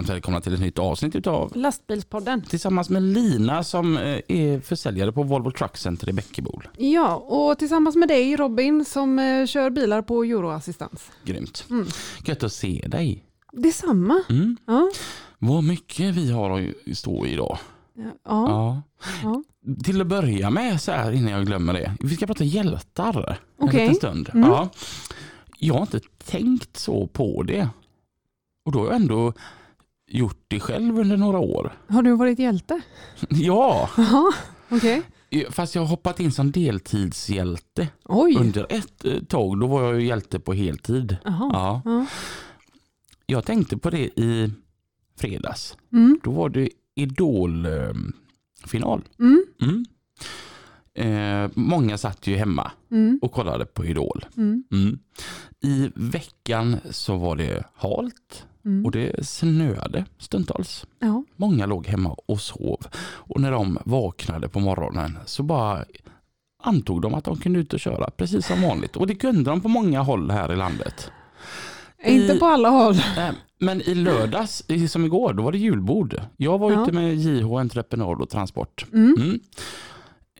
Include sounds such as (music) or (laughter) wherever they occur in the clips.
Varmt välkomna till ett nytt avsnitt utav Lastbilspodden. Tillsammans med Lina som eh, är försäljare på Volvo Truck Center i Bäckebol. Ja, och tillsammans med dig Robin som eh, kör bilar på Euroassistans. Grymt. Mm. Gött att se dig. Detsamma. Mm. Ja. Vad mycket vi har att stå i idag. Ja. ja. Ja. Till att börja med så här innan jag glömmer det. Vi ska prata hjältar en Okej. liten stund. Mm. Ja. Jag har inte tänkt så på det. Och då har jag ändå gjort det själv under några år. Har du varit hjälte? (laughs) Ja, okej. fast jag har hoppat in som deltidshjälte Oj. under ett eh, tag. Då var jag hjälte på heltid. Jaha. Ja. Ja. Jag tänkte på det i fredags. Mm. Då var det Idol-final. Mm. Mm. Eh, många satt ju hemma Mm. och kollade på Idol. Mm. Mm. I veckan så var det halt Mm. och det snöade stundtals. Ja. Många låg hemma och sov och när de vaknade på morgonen så bara antog de att de kunde ut och köra precis som vanligt och det kunde de på många håll här i landet. Inte I- på alla håll. (laughs) Eh, Men i lördags, som igår, då var det julbord. Jag var Ja. ute med JH Entreprenad och Transport. Mm.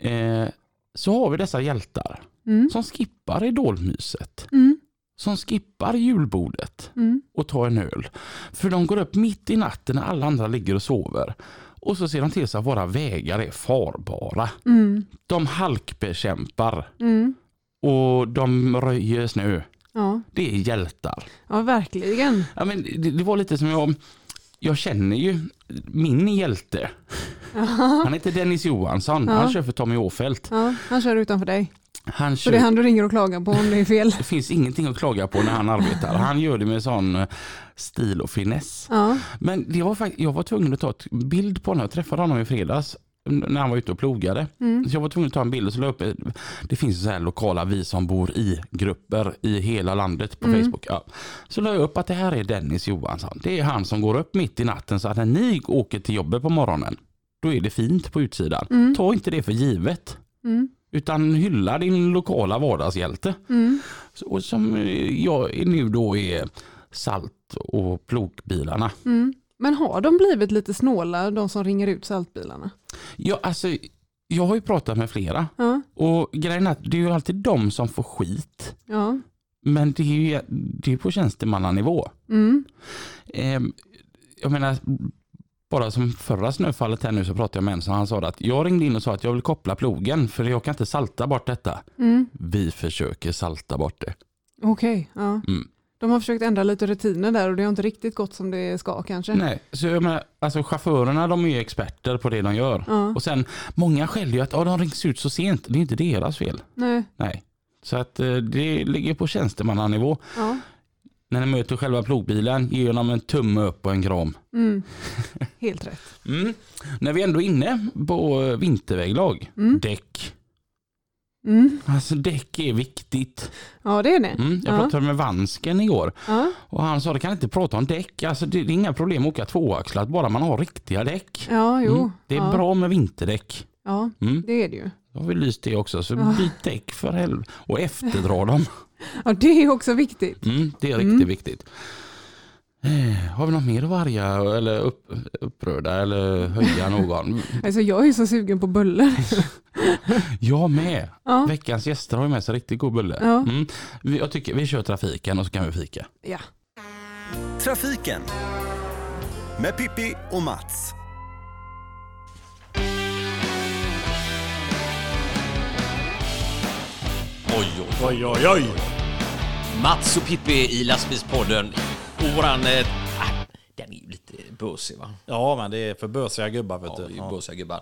Mm. Eh, så har vi dessa hjältar Mm. som skippar idolmyset, Mm. Som skippar julbordet Mm. och tar en öl. För de går upp mitt i natten när alla andra ligger och sover. Och så ser de till så att våra vägar är farbara. Mm. De halkbekämpar Mm. och de röjer snö. Ja. Det är hjältar. ja, verkligen. Ja, men det, det var lite som jag, jag känner ju min hjälte. Han heter Dennis Johansson, Ja. han kör för Tommy Åfeldt. Ja, han kör utanför dig. Han Så kör, det är han du ringer och klagar på om det är fel. (laughs) det finns ingenting att klaga på när han arbetar. Han gör det med sån eh, stil och finess. Ja. Men det var fakt- jag var tvungen att ta en bild på honom. Jag träffade honom i fredags när han var ute och plogade. Mm. Så jag var tvungen att ta en bild och så la upp, det finns så här lokala vi som bor i grupper i hela landet på Mm. Facebook. Ja. Så la jag upp att det här är Dennis Johansson. Det är han som går upp mitt i natten så att när ni åker till jobbet på morgonen, då är det fint på utsidan. Mm. Ta inte det för givet. Utan hylla din lokala vardagshjälte. Mm. Och som eh, jag nu då är salt och plogbilarna. Mm. Men har de blivit lite snåla, de som ringer ut saltbilarna? Ja, alltså, jag har ju pratat med flera Ja. och grejen är att det är ju alltid de som får skit. Ja. Men det är ju det är på tjänstemannanivå. Mm. Ehm, jag menar, bara som förra snöfallet här nu så pratade jag med en som han sa att jag ringde in och sa att jag vill koppla plogen för jag kan inte salta bort detta. Mm. Vi försöker salta bort det. Okej, ja. Mm. De har försökt ändra lite rutiner där och det har inte riktigt gått som det ska kanske. Nej, så jag menar, alltså chaufförerna de är ju experter på det de gör. Ja. Och sen, många skäller ju att ja, de rings ut så sent. Det är inte deras fel. Nej. Nej. Så att eh, det ligger på tjänstemannanivå. Ja. När ni möter själva plogbilen, ge dem en tumme upp och en kram. Mm. (laughs) Helt rätt. Mm. När vi ändå är inne på eh, vinterväglag, Mm. däck. Mm. Alltså däck är viktigt. Ja, det är det. Mm. Jag Ja. pratade med Vansken igår Ja. och han sa att kan inte prata om däck. Alltså det, är inga problem att åka tvåaxlat bara man har riktiga däck. ja, jo. Mm. Det är ja. bra med vinterdäck. Ja, Mm. det är det ju. Då har vi lyst det också, så Ja. byt däck för helvete. Och efterdra dem. (laughs) (laughs) Ja, det är också viktigt. Mm, det är Mm. riktigt viktigt. Eh, har vi något mer att varga eller upp, upprörda eller höja någon? (laughs) Alltså jag är så sugen på bullar. (laughs) Jag med. Ja. Veckans gäster har ju med sig riktigt god bulle. Ja. Mm. Vi- Jag tycker vi kör trafiken och så kan vi fika. ja. Trafiken med Pippi och Mats. Oj, oj, oj, oj, oj. Mats och Pippi i lastbilspodden. Och våran... Eh, bösig va? Ja, men det är för bösiga gubbar vet Ja, du. Ja. bösiga gubbar.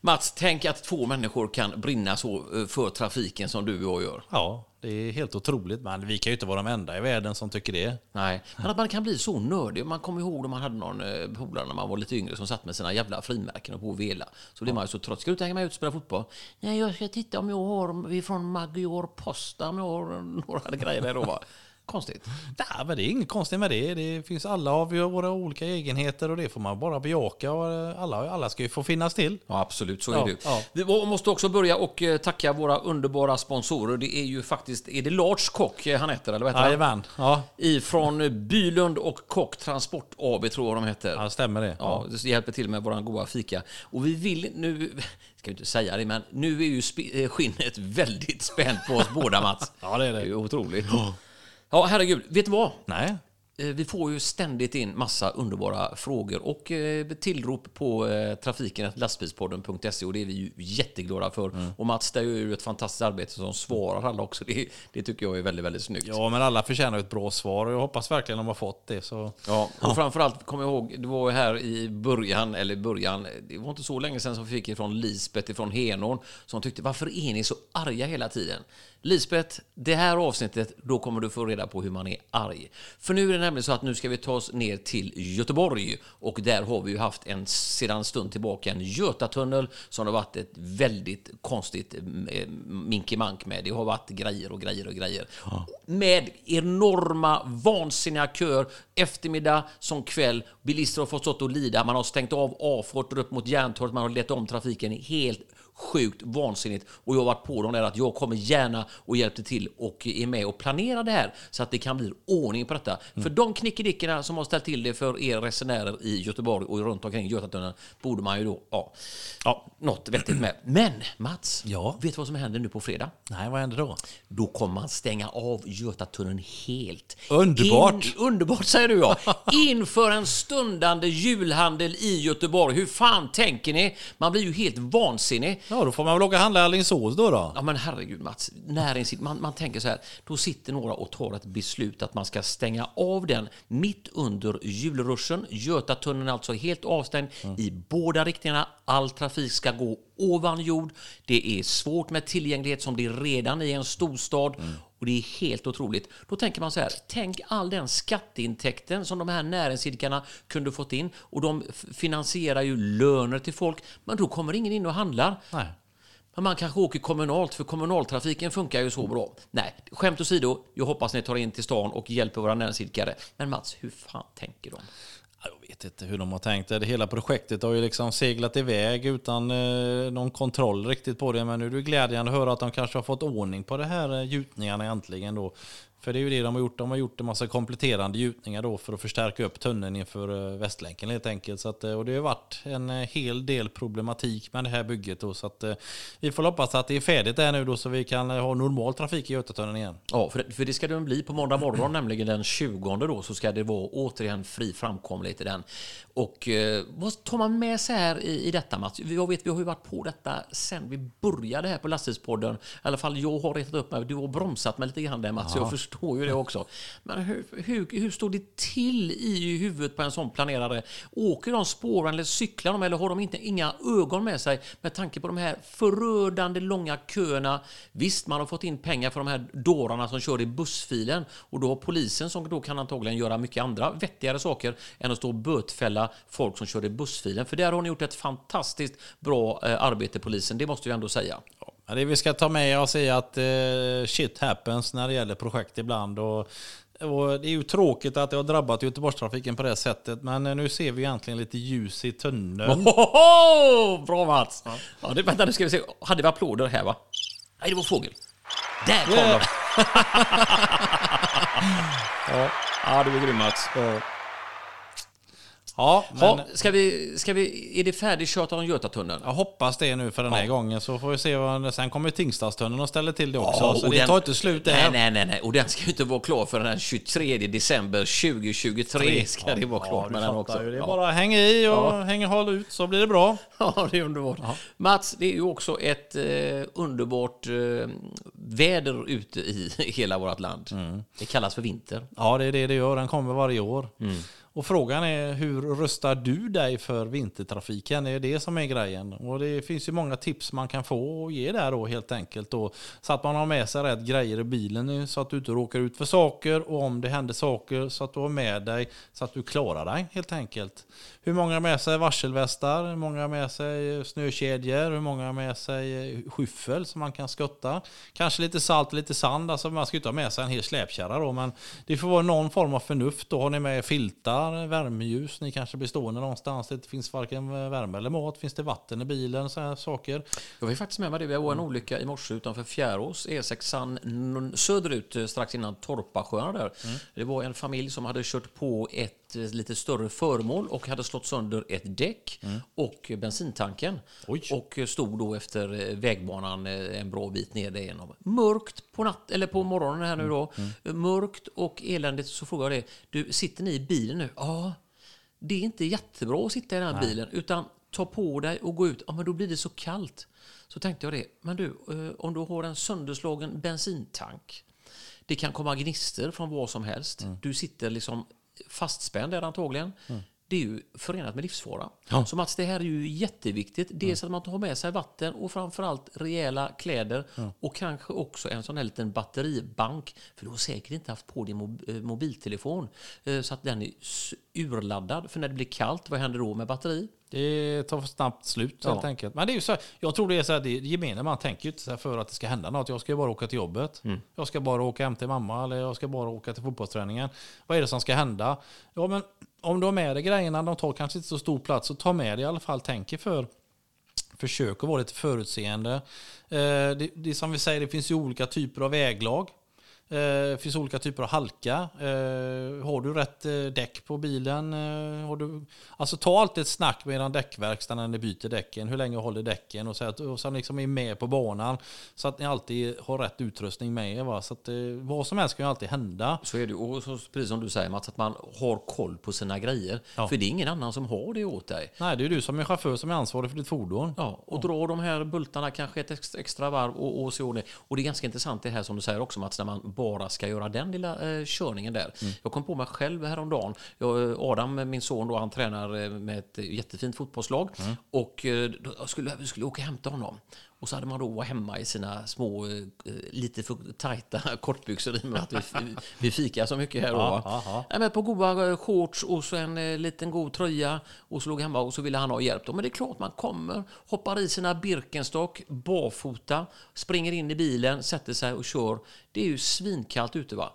Mats, tänk att två människor kan brinna så eh, för trafiken som du och jag gör. ja, det är helt otroligt. Men vi kan ju inte vara de enda i världen som tycker det. Nej, men att man kan bli så nördig. Man kommer ihåg när man hade någon eh, polare när man var lite yngre som satt med sina jävla frimärken och på och vela. Så blir man ju så trött. Ska du inte hänga med ut och spela fotboll? Nej, jag ska titta om jag har vi är från Magyar Posta, om jag har några grejer där då va. Konstigt. Nej, men det är inget konstigt med det. Det finns alla vi våra olika egenheter och det får man bara bejaka. Eh, alla, alla ska ju få finnas till. Ja, absolut, så är Ja, det ja. Vi må- måste också börja och eh, tacka våra underbara sponsorer. Det är ju faktiskt, är det Lars Kock eh, han heter, eller vad heter? Jajamän. Ja, Ifrån Bylund och Kock Transport AB tror jag de heter. ja, stämmer det. Ja, det hjälper till med våran goda fika. Och vi vill nu, (laughs) ska inte säga det, men nu är ju eh, skinnet (laughs) väldigt spänt på oss båda Mats. Ja, det är det. Det är ju otroligt. Ja, herregud. Vet du vad? Nej. Eh, Vi får ju ständigt in massa underbara frågor och eh, tillrop på eh, trafiken lastbilspodden.se och det är vi ju jätteglada för. Mm. Och Mats, det är ju ett fantastiskt arbete som svarar alla också. Det, det tycker jag är väldigt, väldigt snyggt. Ja, men alla förtjänar ett bra svar och jag hoppas verkligen de har fått det. Så... Ja, och framförallt kommer jag ihåg, det var ju här i början, eller början, det var inte så länge sedan som vi fick ifrån Lisbeth ifrån Henån, som tyckte varför är ni så arga hela tiden? Lisbeth, det här avsnittet, då kommer du få reda på hur man är arg. För nu är det nämligen så att nu ska vi ta oss ner till Göteborg och där har vi ju haft en, sedan en stund tillbaka, en Götatunnel som det har varit ett väldigt konstigt eh, minkimank med. Det har varit grejer och grejer och grejer. Med enorma, vansinniga köer, eftermiddag som kväll. Bilister har fått stått och lida. Man har stängt av avfarter upp mot Järntorget. Man har lett om trafiken helt sjukt vansinnigt. Och jag har varit på dem där att jag kommer gärna och hjälper till och är med och planerar det här så att det kan bli ordning på detta. För de knickedickorna som har ställt till det för er resenärer i Göteborg och runt omkring Götatunneln borde man ju då, ja, ja något vettigt med. Men Mats, Ja. vet du vad som händer nu på fredag? Nej, vad händer då? Då kommer man stänga av Götatunneln helt. Underbart. In, underbart säger du ja. (laughs) Inför en stundande julhandel i Göteborg. Hur fan tänker ni? Man blir ju helt vansinnig. Ja, då får man väl åka och handla i Alingsås då. då. Ja men herregud Mats, näringsid- man, man tänker så här, då sitter några och tar ett beslut att man ska stänga av den mitt under julruschen. Götatunneln är alltså helt avstängd i båda riktningarna. All trafik ska gå ovan jord. Det är svårt med tillgänglighet som det är redan i en storstad. Och det är helt otroligt. Då tänker man så här, tänk all den skatteintäkten som de här näringsidkarna kunde fått in. Och de finansierar ju löner till folk. Men då kommer ingen in och handlar. Nej. Men man kanske åker kommunalt, för kommunaltrafiken funkar ju så bra. Nej, skämt åsido, jag hoppas ni tar in till stan och hjälper våra näringsidkare. Men Mats, hur fan tänker de? Jag vet inte hur de har tänkt. Det hela projektet har ju liksom seglat iväg utan eh, någon kontroll riktigt på det. Men nu är det glädjande att höra att de kanske har fått ordning på det här eh, gjutningarna äntligen då. För det är ju det de har gjort. De har gjort en massa kompletterande gjutningar då för att förstärka upp tunneln inför eh, Västlänken helt enkelt. Så att, eh, och det har varit en eh, hel del problematik med det här bygget då. Så att vi får hoppas att det är färdigt där nu då så vi kan ha normal trafik i Götatunneln igen. Ja, för det, för det ska det bli på måndag morgon, (clears throat) nämligen den 20 då, så ska det vara återigen fri framkomlighet i den. Och eh, vad tar man med sig här i, i detta Mats? Jag vet, vi har ju varit på detta sen vi började här på Lastbilspodden. I alla fall jag har retat upp mig. Du har bromsat mig lite grann där Mats, jag förstår ju det också. Men hur, hur, hur står det till i huvudet på en sån planerare? Åker de spåren eller cyklar de eller har de inte, inga ögon med sig med tanke på de här förödande långa köerna? Visst, man har fått in pengar för de här dårarna som kör i bussfilen och då har polisen som då kan antagligen göra mycket andra vettigare saker än att stå och bötfälla folk som kör i bussfilen. För där har ni gjort ett fantastiskt bra eh, arbete, polisen. Det måste jag ändå säga. Ja, det vi ska ta med oss är att eh, shit happens när det gäller projekt ibland. Och, och det är ju tråkigt att det har drabbat Göteborgstrafiken på det sättet. Men eh, nu ser vi egentligen lite ljus i tunneln. Ohoho! Bra Mats! Ja, det, vänta, nu ska vi se. Hade vi applåder här va? Nej, det var fågel. Där kom de! (laughs) ja. ja, du är grym Mats. Ja, men Ja, ska vi, ska vi, är det färdigkört om Götatunneln? jag hoppas det nu för den här Ja. gången. Så får vi se vad Sen kommer Tingstadstunneln och ställer till det också. Ja, så det den- tar inte slut där. Nej, nej, nej, nej. Och den ska ju inte vara klar för den 23 december 2023. Ska det vara klart ja, med den också. ju. Det är Ja. bara häng i och häng håll ut så blir det bra. (laughs) Ja, det är underbart. Mats, det är ju också ett eh, underbart eh, väder ute i (laughs) hela vårt land. Det kallas för vinter. Ja, det är det det gör. Den kommer varje år. Och frågan är hur rustar du dig för vintertrafiken? Det är det som är grejen. Och det finns ju många tips man kan få och ge där då helt enkelt. Då, så att man har med sig rätt grejer i bilen så att du inte råkar ut för saker och om det händer saker så att du har med dig så att du klarar dig helt enkelt. Hur många har med sig varselvästar? Hur många har med sig snökedjor? Hur många har med sig skyffel som man kan skotta? Kanske lite salt och lite sand. Alltså man ska inte ha med sig en hel släpkärra då, men det får vara någon form av förnuft. Då har ni med filtar, värmeljus. Ni kanske blir stående någonstans. Det finns varken värme eller mat. Finns det vatten i bilen? Så här saker. Jag var faktiskt med mig det. Det var en olycka i morse utanför Fjärås, E6 n- söderut eh, strax innan Torpasjön där. Det var en familj som hade kört på ett lite större föremål och hade slått sönder ett däck och bensintanken. Oj. Och stod då efter eh, vägbanan eh, en bra bit ner igenom. Mörkt på natt eller på morgonen här nu då. Eh, Mörkt och eländigt. Så frågade jag det. Du, sitter ni i bilen nu? Ja. Det är inte jättebra att sitta i den här bilen. Utan ta på dig och gå ut. Ja, men då blir det så kallt. Så tänkte jag det. Men du, eh, om du har en sönderslagen bensintank. Det kan komma gnister från vad som helst. Du sitter liksom fastspänd där antagligen. Mm. Det är ju förenat med livsfara. Så Mats, det här är ju jätteviktigt. Dels att man tar med sig vatten och framförallt rejäla kläder och kanske också en sån här liten batteribank. För du har säkert inte haft på din eh, mobiltelefon eh, så att den är urladdad. För när det blir kallt, vad händer då med batteri? Det tar snabbt slut Ja. helt enkelt. Men det är ju så här, jag tror det är så här, det gemene man tänker ju inte så för att det ska hända något. Jag ska ju bara åka till jobbet. Jag ska bara åka hem till mamma eller jag ska bara åka till fotbollsträningen. Vad är det som ska hända? Ja, men om du har med dig grejerna, de tar kanske inte så stor plats, så ta med dig i alla fall, tänk för. Försök att vara lite förutseende. Eh, det, det är som vi säger, det finns ju olika typer av väglag. Eh, Det finns olika typer av halka. Eh, Har du rätt eh, däck på bilen? Har du, alltså ta alltid ett snack med er däckverkstad när ni byter däcken. Hur länge håller däcken? Och så att, och så liksom är med på banan. Så att ni alltid har rätt utrustning med er. Va? Så att, vad som helst kan ju alltid hända. Så är det och så, precis som du säger Mats, att man har koll på sina grejer. Ja. För det är ingen annan som har det åt dig. Nej, det är du som är chaufför som är ansvarig för ditt fordon. Ja, och dra de här bultarna kanske ett extra, varv och, och så. Och det är ganska intressant det här som du säger också Mats, när man bara ska göra den lilla eh, körningen där. Jag kom på mig själv häromdagen. Jag, eh, Adam, min son, då, han tränar eh, med ett jättefint fotbollslag. Och eh, jag skulle, vi skulle åka och hämta honom. Och så hade man då varit hemma i sina små, eh, lite för tajta (laughs) kortbyxor i och med att vi, vi fikar så mycket här. Då? Ja, ja, Nej, men på goda eh, shorts och så en eh, liten god tröja och så låg hemma och så ville han ha hjälp. Då. Men det är klart man kommer, hoppar i sina Birkenstock, barfota, springer in i bilen, sätter sig och kör. Det är ju svinkallt ute va.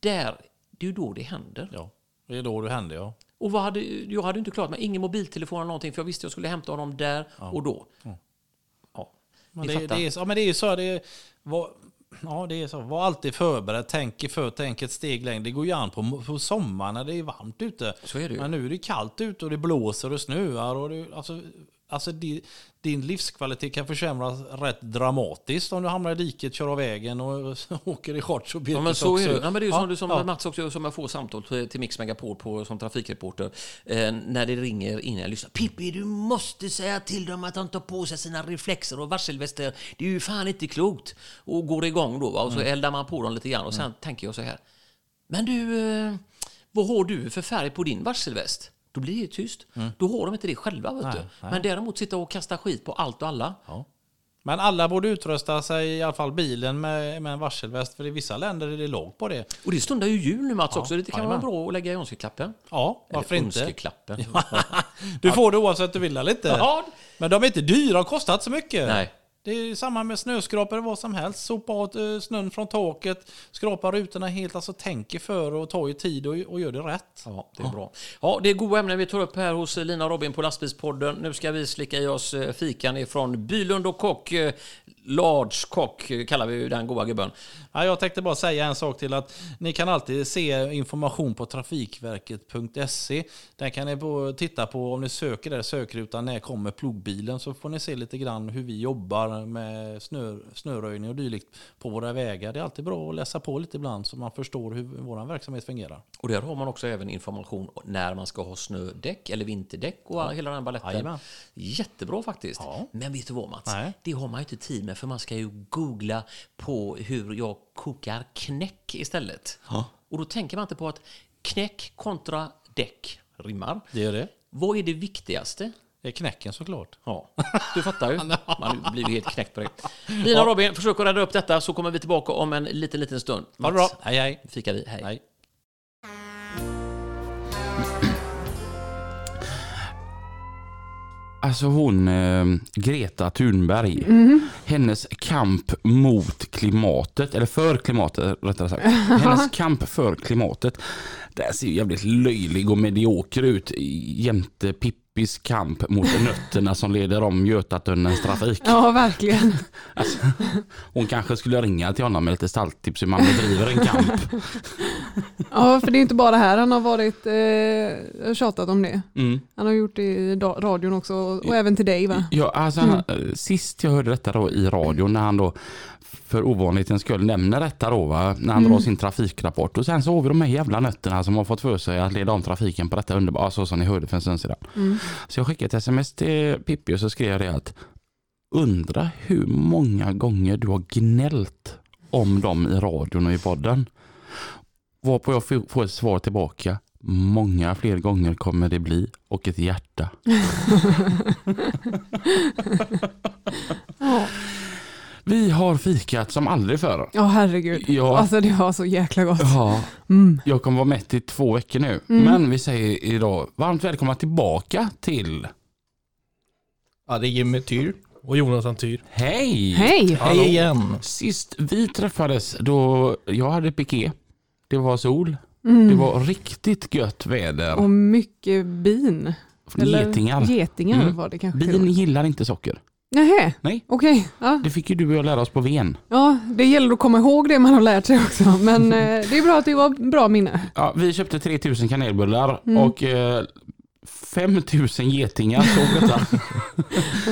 Där, det är ju då det händer. Ja, det är då det händer ja. Och vad hade, jag hade inte klart mig, ingen mobiltelefon eller någonting för jag visste att jag skulle hämta honom där och då. Ja, Men det, det, är, så- ja, men det är ju så. Det är, var, ja, det är så. Var alltid förberedd. Tänk för, tänk ett steg längre. Det går ju an på, på sommaren när det är varmt ute. Så är det ju. Men nu är det kallt ute och det blåser och snöar. Och det, alltså, alltså di, din livskvalitet kan försämras rätt dramatiskt om du hamnar i diket, kör av vägen och (laughs) åker i shorts och Ja, men så är det. Ja, men det är ju Ja, som, du, som ja. Mats också, som jag får samtal till, till Mix Megapol på, som trafikreporter. Eh, när det ringer innan jag lyssnar. Pippi, du måste säga till dem att de tar på sig sina reflexer och varselväster. Det är ju fan inte klokt. Och går igång då, va? och så Mm. eldar man på dem lite grann. Och sen tänker jag så här. Men du, eh, vad har du för färg på din varselväst? Då blir det tyst. Då har de inte det själva. Vet Mm. Nej, du. nej. Men däremot sitta och kasta skit på allt och alla. Men alla borde utrusta sig, i alla fall bilen, med, med en varselväst. För i vissa länder är det lågt på det. Och det stundar ju jul nu Mats också. Det kan vara bra att lägga i önskeklappen. Ja, varför Eller inte? önskeklappen. (laughs) Du får det oavsett du vill eller inte. Ja. Men de är inte dyra och kostat så mycket. Nej. Det är samma med snöskrapor vad som helst. Sopa åt eh, snön från taket, skrapa rutorna helt. Alltså tänker för och ta ju tid och, och gör det rätt. Ja, det är bra. Ja, det är goda ämnen vi tar upp här hos eh, Lina och Robin på Lastbilspodden. Nu ska vi slicka i oss eh, fikan ifrån Bylund och Kock. Large Kock eh, kallar vi ju den goda gubben. Ja, jag tänkte bara säga en sak till att ni kan alltid se information på trafikverket.se. Där kan ni titta på om ni söker där sökrutan när kommer plogbilen så får ni se lite grann hur vi jobbar med snö, snöröjning och dylikt på våra vägar. Det är alltid bra att läsa på lite ibland så man förstår hur vår verksamhet fungerar. Och där har man också även information när man ska ha snödäck eller vinterdäck och hela den baletten. Jajamän. Jättebra faktiskt. Ja. Men vet du vad Mats? Nej. Det har man ju inte tid med för man ska ju googla på hur jag kokar knäck istället. Och då tänker man inte på att knäck kontra däck rimmar. Det är det. Vad är det viktigaste? Det är knäcken såklart. Ja, du fattar ju. (laughs) Man blir ju helt knäckt på det. Lina och Robin, försök att rädda upp detta så kommer vi tillbaka om en liten, liten stund. Ha det bra. Mats, Hej hej. Fikar vi. Hej. hej. Alltså hon, eh, Greta Thunberg, hennes kamp mot klimatet, eller för klimatet rättare sagt. (laughs) Hennes kamp för klimatet, det ser ju jävligt löjlig och medioker ut jämte Pippis kamp mot (laughs) nötterna som leder om Götatunnelns trafik. Ja, verkligen. (laughs) Alltså, hon kanske skulle ringa till honom med lite stalltips hur man bedriver en kamp. (laughs) Ja, för det är inte bara här han har varit eh, tjatat om det. Mm. Han har gjort det i radion också och, även till dig va? Ja, alltså, han- Sist jag hörde detta då i radion när han då för ovanlighetens skull nämner detta då va, när han drar sin trafikrapport och sen så har vi de här jävla nötterna som har fått för sig att leda om trafiken på detta underbara, så som ni hörde för en stund sedan. Så jag skickade ett sms till Pippi och så skrev jag det att undra hur många gånger du har gnällt om dem i radion och i podden. Varpå jag får får ett svar tillbaka. Många fler gånger kommer det bli och ett hjärta. (laughs) (laughs) Vi har fikat som aldrig förr. ja herregud. Ja. Alltså det var så jäkla gott. Ja, Mm. jag kommer vara mätt i två veckor nu. Men vi säger idag varmt välkomna tillbaka till Ja, det är Jimmy Tyr. Och Jonathan Tyr. Hej! Hej! Hej igen. Sist vi träffades då jag hade piké. Det var sol. Mm. Det var riktigt gött väder. Och mycket bin. Eller Getingar. Getingar Mm. var det kanske. Bin gillar inte socker. Nähä, Nej. okej. Ja. Det fick ju du och jag lära oss på Ven. ja, det gäller att komma ihåg det man har lärt sig också. Men (laughs) eh, det är bra att det var bra minne. Ja, vi köpte 3000 kanelbullar Mm. och eh, 5000 getingar såg detta.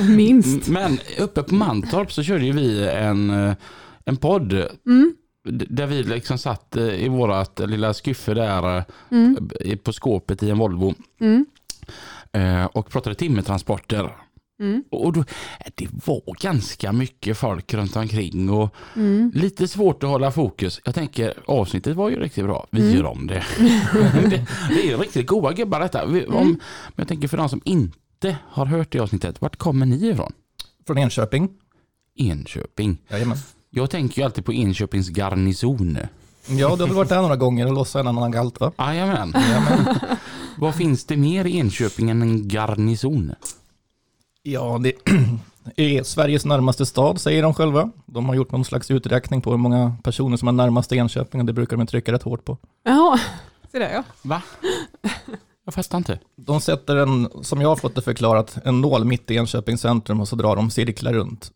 (laughs) Minst. Men uppe på Mantorp så körde ju vi en, eh, en podd Mm. d- där vi liksom satt eh, i vårat lilla skyffe där Mm. eh, på skåpet i en Volvo Mm. eh, och pratade timmertransporter. Mm. Och då, eh, det var ganska mycket folk runt omkring och Mm. lite svårt att hålla fokus. Jag tänker avsnittet var ju riktigt bra. Vi Mm. gör om det. (laughs) det. Det är riktigt goa gubbar detta. Mm. om, men jag tänker för de som inte har hört det avsnittet, vart kommer ni ifrån? Från Enköping. Enköping. Jajamän. Jag tänker ju alltid på Enköpings garnison. Ja, du har väl varit där några gånger och lossat en annan galt va? Jajamän. Vad finns det mer i Enköping än en garnison? Ja, det (clears throat) är Sveriges närmaste stad säger de själva. De har gjort någon slags uträkning på hur många personer som är närmast Enköping och det brukar de trycka rätt hårt på. Jaha, (laughs) se där ja. Va? Jag fattar inte. De sätter en, som jag har fått det förklarat, en nål mitt i Enköpings centrum och så drar de cirklar runt.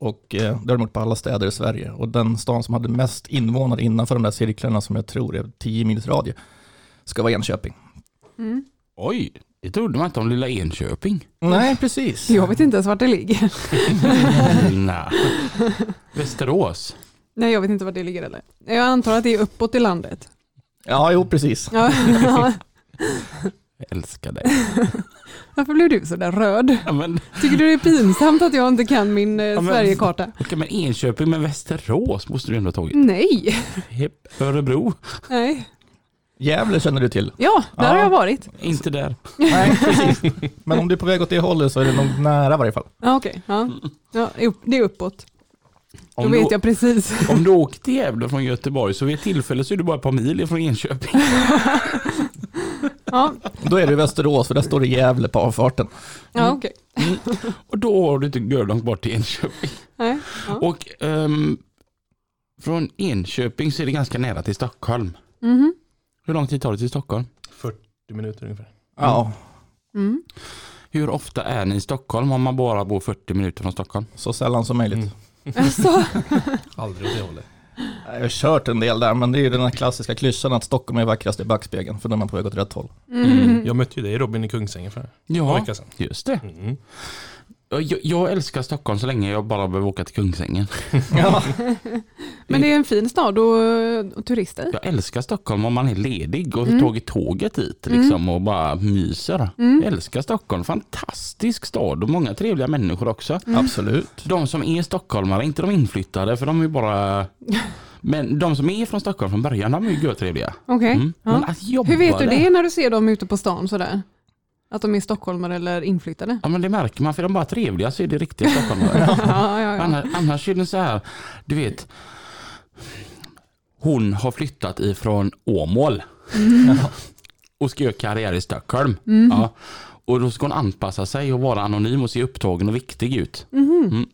Och eh, det har de gjort på alla städer i Sverige. Och den stan som hade mest invånare innanför de där cirklarna, som jag tror är 10 mils radie, ska vara Enköping. Mm. Oj, det trodde man inte om lilla Enköping. Nej, precis. Jag vet inte ens vart det ligger. (laughs) Nej. Västerås. Nej, jag vet inte vart det ligger heller. Jag antar att det är uppåt i landet. Ja, jo, precis. Ja. Jag älskar dig. Varför blev du så där röd? Ja, men, Tycker du det är pinsamt att jag inte kan min eh, men- Sverigekarta? okej, men Enköping med Västerås måste du ändå ha tagit. Nej. Örebro, Nej. Gävle känner du till. Ja, där Ja. har jag varit. inte där. Nej, precis. Men om du är på väg åt det hållet så är det nog nära i varje fall. Ja, okej. Ja. Ja, det är uppåt. Då Om vet du, jag precis. om du åker till Gävle från Göteborg så vid ett tillfälle så är du bara ett par mil ifrån Enköping. Ja, Då är du i Västerås, för där står det Gävle på avfarten. ja okej. Och då har du inte görlångt bort till Enköping. Nej. Ja. Och ehm, från Enköping så är det ganska nära till Stockholm. Mhm. Hur lång tid tar det till Stockholm? 40 minuter ungefär. Ja, Mm. Hur ofta är ni i Stockholm om man bara bor 40 minuter från Stockholm? så sällan som möjligt. Mm. (laughs) Alltså, (laughs) Aldrig åt det hållet. Jag har kört en del där, men det är ju den här klassiska klyschan att Stockholm är vackrast i backspegeln, för då är man på väg åt rätt håll. mm. Jag mötte ju dig Robin i Kungsängen för Ja, veckor sedan. just det. Mm. Jag, jag älskar Stockholm så länge jag bara behöver åka till Kungsängen. (laughs) Ja, (laughs) Men det är en fin stad att att turista i. Jag älskar Stockholm om man är ledig och Mm. tagit tåget dit liksom, och bara myser. Mm. Jag älskar Stockholm, fantastisk stad och många trevliga människor också. absolut. De som är stockholmare, inte de inflyttade för de är bara (laughs) Men de som är från Stockholm från början, de är ju görtrevliga. Okej. Mm. Ja. Men att jobba Hur vet du det när du ser dem ute på stan sådär? Att de är stockholmare eller inflyttade? Ja men det märker man, för de bara trevliga så är det riktiga stockholmare. (laughs) Ja, ja, ja. annars, annars är det så här, du vet, hon har flyttat ifrån Åmål och ska göra karriär i Stockholm. Ja. Och då ska hon anpassa sig och vara anonym och se upptagen och viktig ut. Mm.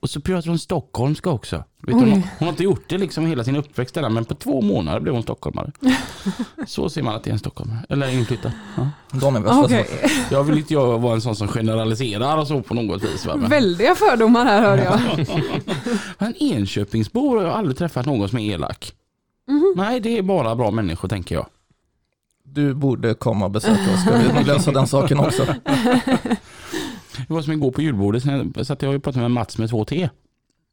Och så pratar hon stockholmska också. Vet du, hon, har- hon har inte gjort det liksom hela sin uppväxt där, men på två månader blev hon stockholmare. (laughs) Så ser man att det är en stockholmare, eller inflyttad. Ja. De är värsta Okej, Jag vill inte jag vara en sån som generaliserar och så på något vis. Va? Men- (laughs) väldiga fördomar här hör jag. (laughs) Men Enköpingsbor har jag aldrig träffat någon som är elak. Nej, det är bara bra människor tänker jag. Du borde komma och besöka oss, ska vi lösa den saken också. Det var som igår på julbordet, så att jag har ju pratat med Mats med två T.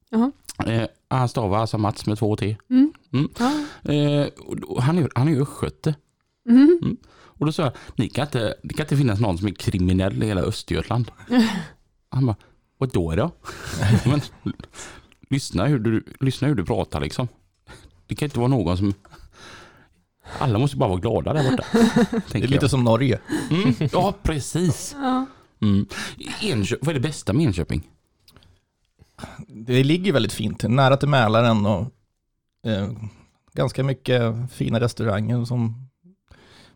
Jaha. Eh, han stavar alltså Mats med två T. Mm. Mm. Ja. Eh, och han är, han är ju östgöte. Mhm. Mm. Och då sa jag, ni kan inte, det kan inte finnas någon som är kriminell i hela Östergötland. (laughs) Han bara, vad då då? (laughs) Men, lyssna, hur du, lyssna hur du pratar liksom. Det kan inte vara någon som... Alla måste bara vara glada där borta. (laughs) Det är lite jag. som Norge. Mm, ja, precis. Ja. Mm. Enkö- vad är det bästa med Enköping? Det ligger väldigt fint nära till Mälaren och eh, ganska mycket fina restauranger som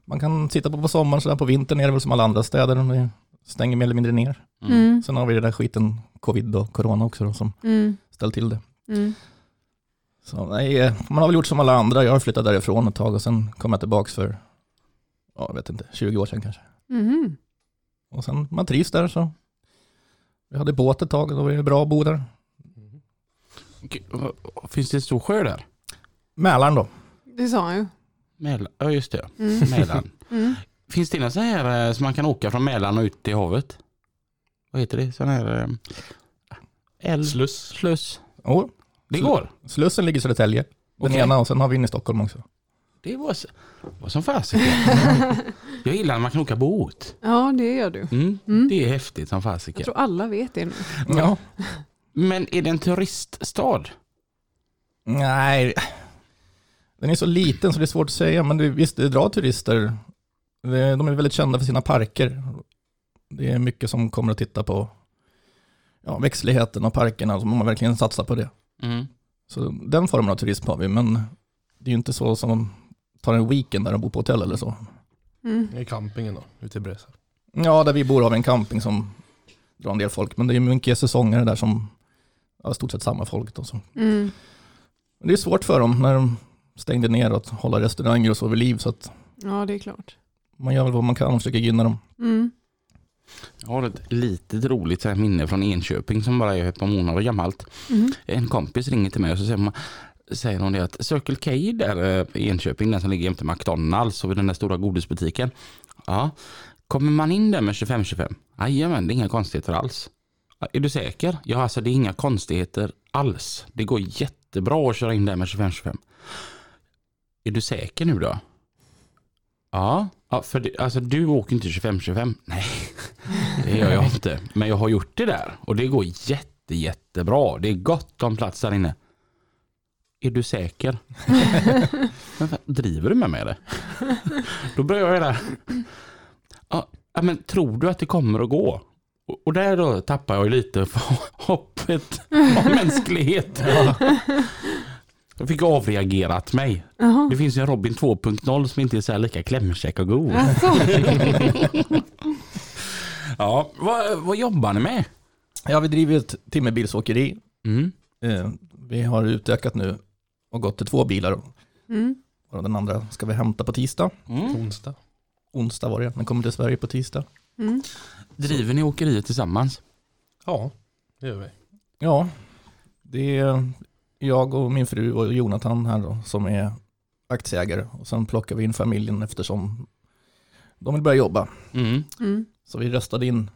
man kan sitta på på sommaren, så där på vintern är det väl som alla andra städer, de stänger mer eller mindre ner. Mm. Sen har vi den där skiten, covid och corona också då, som Mm. ställt till det. Mm. Så nej, eh, man har väl gjort som alla andra, jag har flyttat därifrån ett tag och sen kom jag tillbaka för, ja, jag vet inte, 20 år sedan kanske. Mhm. Och sen man trivs där så. Vi hade båt ett tag och då var det bra att bo där. Okej, Finns det en stor sjö där? Mälaren då. Det sa han ju. Mälaren, ja just det. Mm. (laughs) Mälaren. Mm. Finns det någon sån här eh, som man kan åka från Mälaren och ut till havet? Vad heter det? Sån här... eh, Älv? Sluss. Sluss? Jo, Det går? Slussen ligger i Södertälje. Den Okej. ena och sen har vi in i Stockholm också. Det var, så- var som fasiken. (laughs) Jag gillar när man kan åka båt. Ja, det gör du. Mm. Mm. Det är häftigt som Jag fasiken. tror alla vet det nu. Ja. Men är det en turiststad? Nej, den är så liten så det är svårt att säga. Men det, visst, det drar turister. De är väldigt kända för sina parker. Det är mycket som kommer att titta på ja, växtligheten och parkerna. Så man verkligen satsar på det. Mm. Så den formen av turism har vi. Men det är ju inte så som tar en weekend där de bor på hotell eller så. Mm. Det är campingen då, ute i Brösarp. Ja, där vi bor har vi en camping som drar en del folk. Men det är mycket säsonger där som ja, i stort sett samma folk. Då, så. Mm. Men det är svårt för dem när de stängde ner att hålla restauranger och så vid liv. Så att Ja, det är klart. man gör väl vad man kan och försöker gynna dem. Mm. Jag har ett litet roligt så här minne från Enköping som bara är ett par månader gammalt. Mm. En kompis ringer till mig och så säger, man, säger hon det att Circle K där eh, i Enköping, den som ligger jämte McDonalds och vid den där stora godisbutiken. Ja, kommer man in där med 25-25? Jajamän, det är inga konstigheter alls. Är du säker? Ja, alltså det är inga konstigheter alls. Det går jättebra att köra in där med 25-25. Är du säker nu då? Ja, ja för det, alltså du åker inte 25-25. Nej, (laughs) det gör jag inte. Men jag har gjort det där och det går jätte, jättebra. Det är gott om plats där inne. Är du säker? (laughs) driver du med mig eller? (laughs) Då börjar jag där. Ja, men tror du att det kommer att gå? Och- där då tappar jag lite för (laughs) hoppet om mänsklighet. Jag fick avreagerat mig. Jaha. Det finns ju en Robin 2.0 som inte är så här lika klämkäck och god. Ja, vad, vad jobbar ni med? Ja, vi driver ett timmerbilsåkeri. Mm. Eh, vi har utökat nu och gått till två bilar. Mm. Och den andra ska vi hämta på tisdag. Mm. Onsdag. Onsdag var det, den kommer till Sverige på tisdag. Mm. Driver ni åkeriet tillsammans? Ja, det gör vi. Ja, det är jag och min fru och Jonathan här då, som är aktieägare. Och sen plockar vi in familjen eftersom de vill börja jobba. Mm. Mm. Så vi röstade in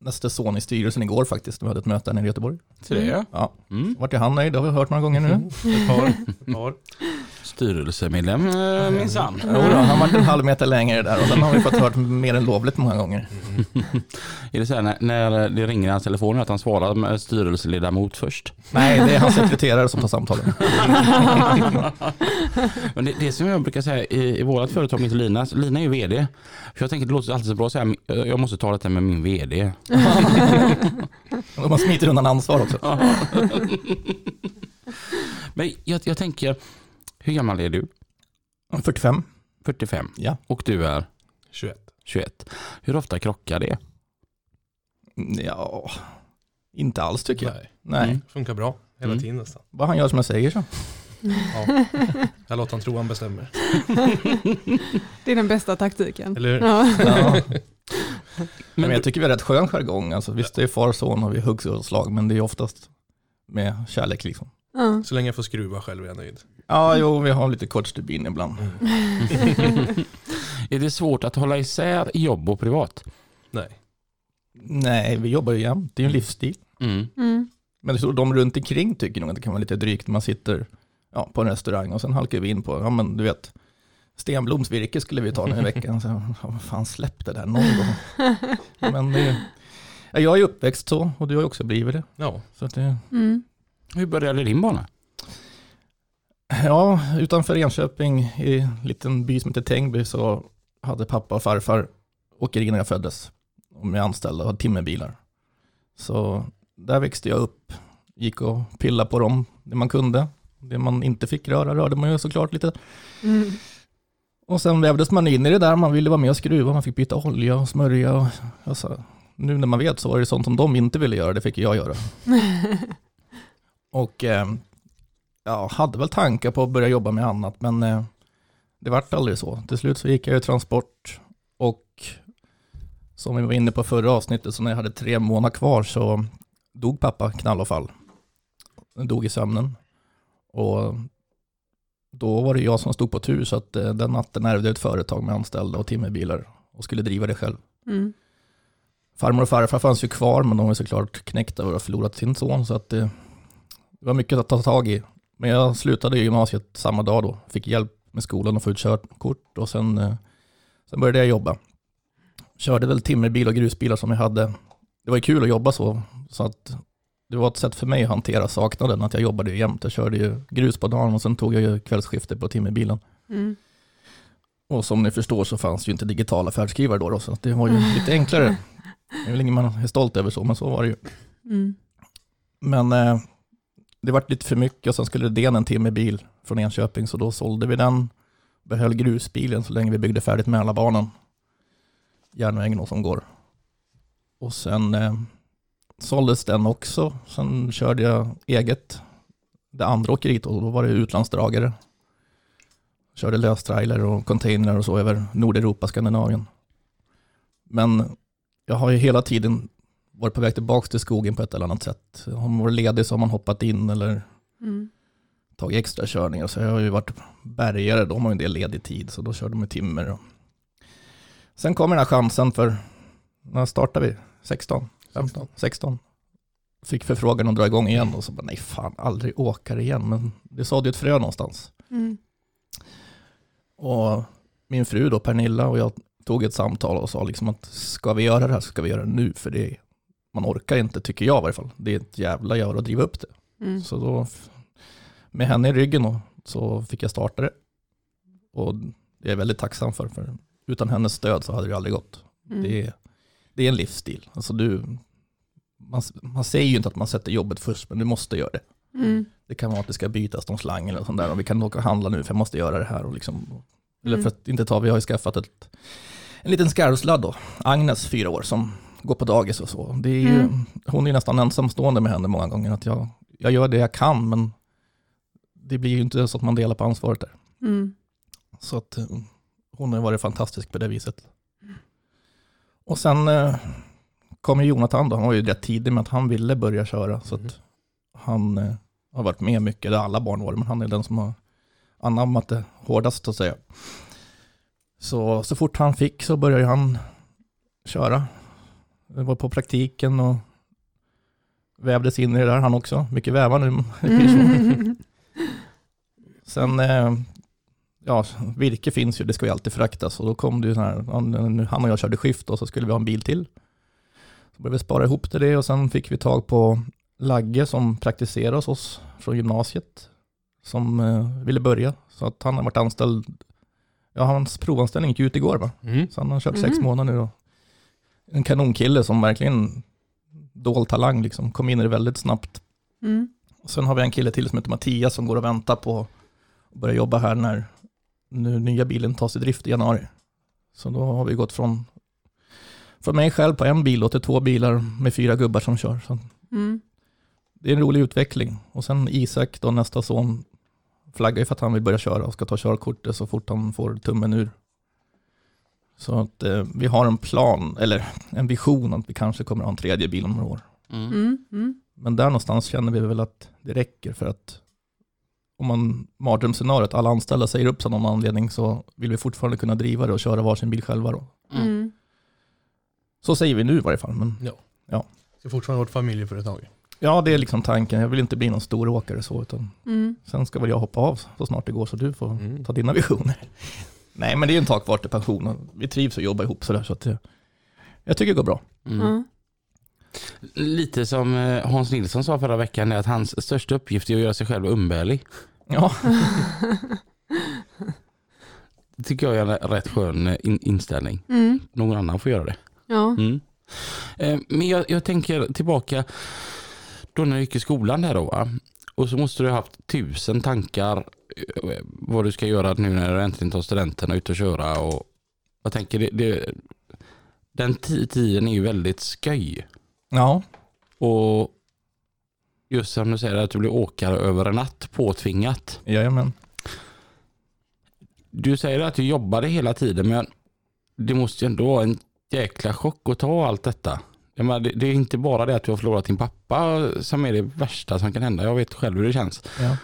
nästa son i styrelsen igår faktiskt. Vi hade ett möte här nere i Göteborg. Så det är Ja, mm. vart är han nöjd? Det har vi hört några gånger nu. Ett par. Ett par. Styrelsemedlem eh, minsann. Jo då, han var en halv meter längre där och sen har vi fått hört mer än lovligt många gånger. (laughs) Är det så här när, när det ringer i hans telefon att han svarar med styrelseledamot först? Nej, det är hans sekreterare som tar samtalen. (laughs) Men det, det som jag brukar säga i, i vårt företag med Lina, Lina är ju vd. För jag tänker det låter alltid så bra att säga jag måste ta detta med min vd. (laughs) Man smiter undan ansvar också. Men jag, jag tänker, hur gammal är du? 45, 45 ja. och du är 21. 21. Hur ofta krockar det? Ja, inte alls tycker jag. Nej. Nej, Mm. Funkar bra hela Mm. tiden nästan. bara han gör som jag säger så. Ja. Jag låter han tro han bestämmer. (laughs) Det är den bästa taktiken. Eller hur? Ja. Ja. (laughs) Men Men jag tycker vi har rätt skön jargong. Alltså, visst, det är far och son och vi huggs och slag, men det är oftast med kärlek liksom. Ja. Så länge jag får skruva själv är jag nöjd. Ja, jo, vi har lite kort stubin ibland. (laughs) är det svårt att hålla isär jobb och privat? Nej. Nej, vi jobbar ju jämt. Det är ju en livsstil. Mm. Mm. Men de runt omkring tycker nog att det kan vara lite drygt när man sitter ja, på en restaurang och sen halkar vi in på, ja men du vet, Stenbloms virke skulle vi ta nu i veckan. Så, ja, vad fan släpp det där någon gång. (laughs) Men det, ja, jag är uppväxt så och du har ju också blivit det. Ja. Så att det Mm. Hur började din bana? Ja, utanför Enköping i en liten by som heter Tängby så hade pappa och farfar åkeri när jag föddes. Och med anställda och hade timmerbilar. Så där växte jag upp. Gick och pillade på dem det man kunde. Det man inte fick röra rörde man ju såklart lite. Mm. Och sen vävdes man in i det där. Man ville vara med och skruva. Man fick byta olja och smörja. Och, alltså, nu när man vet så var det sånt som de inte ville göra. Det fick jag göra. (laughs) Och eh, ja, hade väl tankar på att börja jobba med annat, men eh, det vart aldrig så. Till slut så gick jag i transport och som vi var inne på förra avsnittet, så när jag hade tre månader kvar så dog pappa knall och fall. Han dog i sömnen. Och då var det jag som stod på tur, så att eh, den natten ärvde jag ett företag med anställda och timmerbilar och skulle driva det själv. Mm. Farmor och farfar fanns ju kvar, men de var såklart knäckta och förlorat sin son, så att det, det var mycket att ta tag i. Men jag slutade gymnasiet samma dag då, fick hjälp med skolan att få ut körkort och sen, eh, sen började jag jobba. Körde väl timmerbil och grusbilar som jag hade. Det var ju kul att jobba så, så att det var ett sätt för mig att hantera saknaden, att jag jobbade ju jämt. Jag körde ju grus på dagen och sen tog jag ju kvällsskiftet på timmerbilen. Mm. Och som ni förstår så fanns ju inte digitala färdskrivare då, då så det var ju (laughs) lite enklare. Det är väl inget man är stolt över så, men så var det ju. Mm. Men eh, det vart lite för mycket och sen skulle det en timme bil från Enköping så då sålde vi den. Behöll grusbilen så länge vi byggde färdigt Mälarbanan. Järnvägen som går. Och sen eh, såldes den också. Sen körde jag eget. Det andra åkeriet och då var det utlandsdragare. Körde löstrailer och containrar och så över Nordeuropa, Skandinavien. Men jag har ju hela tiden varit på väg tillbaka till skogen på ett eller annat sätt. Har man varit ledig så har man hoppat in eller Mm. tagit extra körningar. Så jag har ju varit bärgare, de har ju en del ledig tid, så då körde de med timmer. Och... Sen kommer den här chansen för, när startade vi? 16? 15? 16? Fick förfrågan att dra igång igen och så bara, nej fan, aldrig åka igen. Men det sådde ju ett frö någonstans. Mm. Och min fru då, Pernilla, och jag tog ett samtal och sa liksom att ska vi göra det här så ska vi göra det nu, för det är, man orkar inte, tycker jag i varje fall. Det är ett jävla gör att driva upp det. Mm. Så då, med henne i ryggen då, så fick jag starta det. Och det är jag väldigt tacksam för, för utan hennes stöd så hade det aldrig gått. Mm. Det, är, det är en livsstil. Alltså du, man, man säger ju inte att man sätter jobbet först, men du måste göra det. Mm. Det kan vara att det ska bytas någon slang eller sånt där och vi kan åka och handla nu för jag måste göra det här. Och liksom, Eller Mm. för att inte ta, vi har ju skaffat ett, en liten skarvsladd då, Agnes, fyra år, som går på dagis och så. Det är ju, Mm. Hon är nästan ensamstående med henne många gånger, att jag, jag gör det jag kan, men det blir ju inte så att man delar på ansvaret där. Mm. Så att eh, hon har varit fantastisk på det viset. Och sen eh, kom ju Jonathan då, han var ju rätt tidig med att han ville börja köra. Så att han eh, har varit med mycket, det har alla barn varit, men han är den som har anammat det hårdast så att säga. Så, så fort han fick så började han köra. Det var på praktiken och vävdes in i det där han också. Mycket väva nu. Mm. (laughs) Sen eh, ja, virke finns ju, det ska ju alltid fraktas. Och då kom det ju så här, han och jag körde skift och så skulle vi ha en bil till. Så började vi spara ihop till det och sen fick vi tag på Lagge som praktiserade hos oss från gymnasiet. Som eh, ville börja. Så att han har varit anställd, ja hans provanställning gick ut igår va? Mm. Så han har kört sex Mhm. månader nu då. En kanonkille som verkligen dold talang liksom, kom in i det väldigt snabbt. Mm. Och sen har vi en kille till som heter Mattias som går och väntar på att börja jobba här när nu nya bilen tas i drift i januari. Så då har vi gått från, från mig själv på en bil och till två bilar med fyra gubbar som kör. Så Mm. det är en rolig utveckling. Och sen Isak, då nästa son, flaggar ju för att han vill börja köra och ska ta körkortet så fort han får tummen ur. Så att eh, vi har en plan, eller en vision att vi kanske kommer att ha en tredje bil om några år. Mm. Mm. Mm. Men där någonstans känner vi väl att det räcker för att om man mardrömsscenariot, alla anställda säger upp sig av någon anledning så vill vi fortfarande kunna driva det och köra varsin bil själva då. Mm. Mm. Så säger vi nu i varje fall. Men Ska fortfarande vara ett familjeföretag. ja, det är liksom tanken. Jag vill inte bli någon stor åkare så, utan Mm. sen ska väl jag hoppa av så snart det går så du får Mm. ta dina visioner. (laughs) Nej, men det är ju en tag kvar till pension och vi trivs och jobbar ihop sådär så att det, jag tycker det går bra. Mm. Ja. Lite som eh, Hans Nilsson sa förra veckan är att hans största uppgift är att göra sig själv umbärlig. Ja, (laughs) Det tycker jag är en rätt skön eh, in- inställning. Mm. Någon annan får göra det. Ja. Mm. Eh, Men jag, jag tänker tillbaka då när du gick i skolan där då va? Och så måste du ha haft tusen tankar vad du ska göra nu när du äntligen tar studenten och ut och köra. Och jag tänker det, det, den ti- tiden är ju väldigt sköj. ja, Och just som du säger att du blir åkare över en natt påtvingat. jajamän. Du säger att du jobbade hela tiden men det måste ju ändå vara en jäkla chock att ta allt detta. Menar, det, det är inte bara det att du har förlorat din pappa som är det värsta som kan hända. Jag vet själv hur det känns. Ja.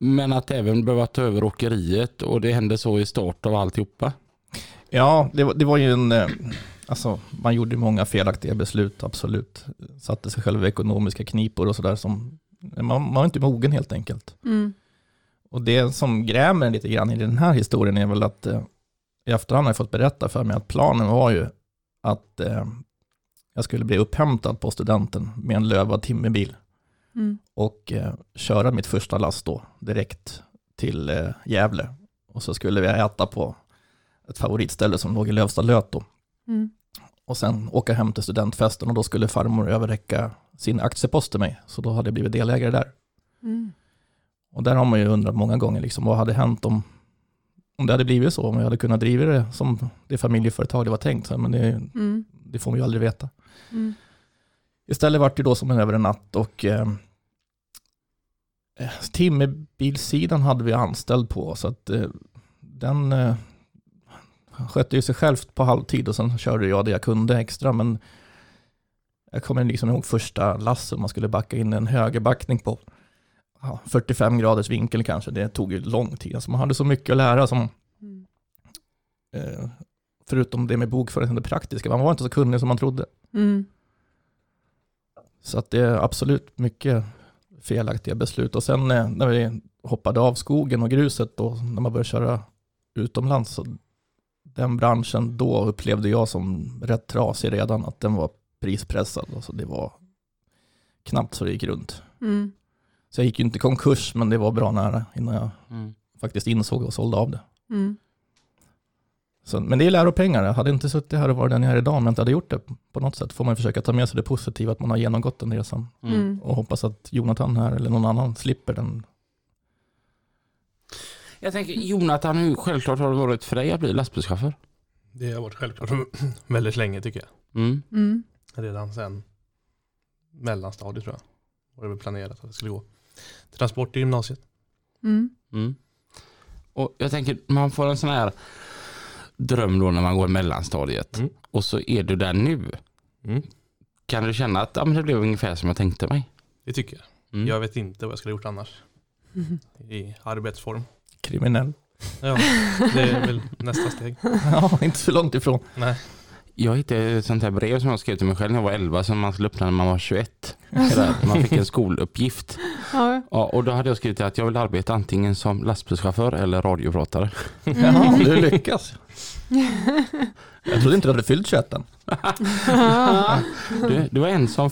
Men att även behöva ta över åkeriet och det hände så i start av alltihopa. Ja, det var, det var ju en, eh, alltså man gjorde många felaktiga beslut, absolut. Satte sig själv i ekonomiska knipor och sådär som, man, man var inte mogen helt enkelt. Mm. Och det som grämer lite grann i den här historien är väl att eh, i efterhand har jag fått berätta för mig att planen var ju att eh, jag skulle bli upphämtad på studenten med en lövad timmerbil Mm. och eh, köra mitt första last då direkt till eh, Gävle. Och så skulle vi äta på ett favoritställe som låg i Lövsta löt då. Mm. Och sen åka hem till studentfesten och då skulle farmor överräcka sin aktiepost till mig. Så då hade jag blivit delägare där. Mm. Och där har man ju undrat många gånger, liksom, vad hade hänt om, om det hade blivit så? Om jag hade kunnat driva det som det familjeföretag det var tänkt. Men det, Mm. det får man ju aldrig veta. Mm. Istället vart det då som en över en natt och eh, timmerbilsidan hade vi anställd på. Så att eh, den eh, skötte ju sig självt på halvtid och sen körde jag det jag kunde extra. Men jag kommer liksom ihåg första lassen man skulle backa in en högerbackning på ja, 45 graders vinkel kanske. Det tog ju lång tid. Alltså man hade så mycket att lära som Mm. eh, förutom det med bokföring, det praktiska. Man var inte så kunnig som man trodde. Mm. Så att det är absolut mycket felaktiga beslut. Och sen eh, när vi hoppade av skogen och gruset och när man började köra utomlands, så den branschen då upplevde jag som rätt trasig redan, att den var prispressad. Alltså det var knappt så det gick runt. Mm. Så jag gick ju inte konkurs, men det var bra nära innan jag Mm. faktiskt insåg och sålde av det. Mm. Så, men det är läropengar. Jag hade inte suttit här och varit den jag är idag om jag inte hade gjort det. På något sätt får man försöka ta med sig det positiva, att man har genomgått den resan. Mm. Mm. Och hoppas att Jonathan här eller någon annan slipper den. Jag tänker Jonathan, hur självklart har det varit för dig att bli lastbilschaufför? Det har varit självklart (clears throat) väldigt länge tycker jag. Mm. Mm. Redan sedan mellanstadiet tror jag. Var det väl planerat att det skulle gå. Transport i gymnasiet. Mm. Mm. Och jag tänker, man får en sån här dröm då när man går i mellanstadiet Mm. och så är du där nu. Mm. Kan du känna att ja, men det blev ungefär som jag tänkte mig? Det tycker jag. Mm. Jag vet inte vad jag skulle ha gjort annars. Mm. (laughs) I arbetsform. Kriminell. Ja, det är väl nästa steg. (laughs) ja, inte så långt ifrån. Nej. Jag hittade ett sånt här brev som jag skrev till mig själv när jag var 11 som man skulle öppna när man var 21. (laughs) Sådär, man fick en skoluppgift. Ja. Ja, och då hade jag skrivit att jag vill arbeta antingen som lastbilschaufför eller radiopratare. Ja, du lyckas. Jag trodde inte du hade fyllt 21 än. Det, det var en som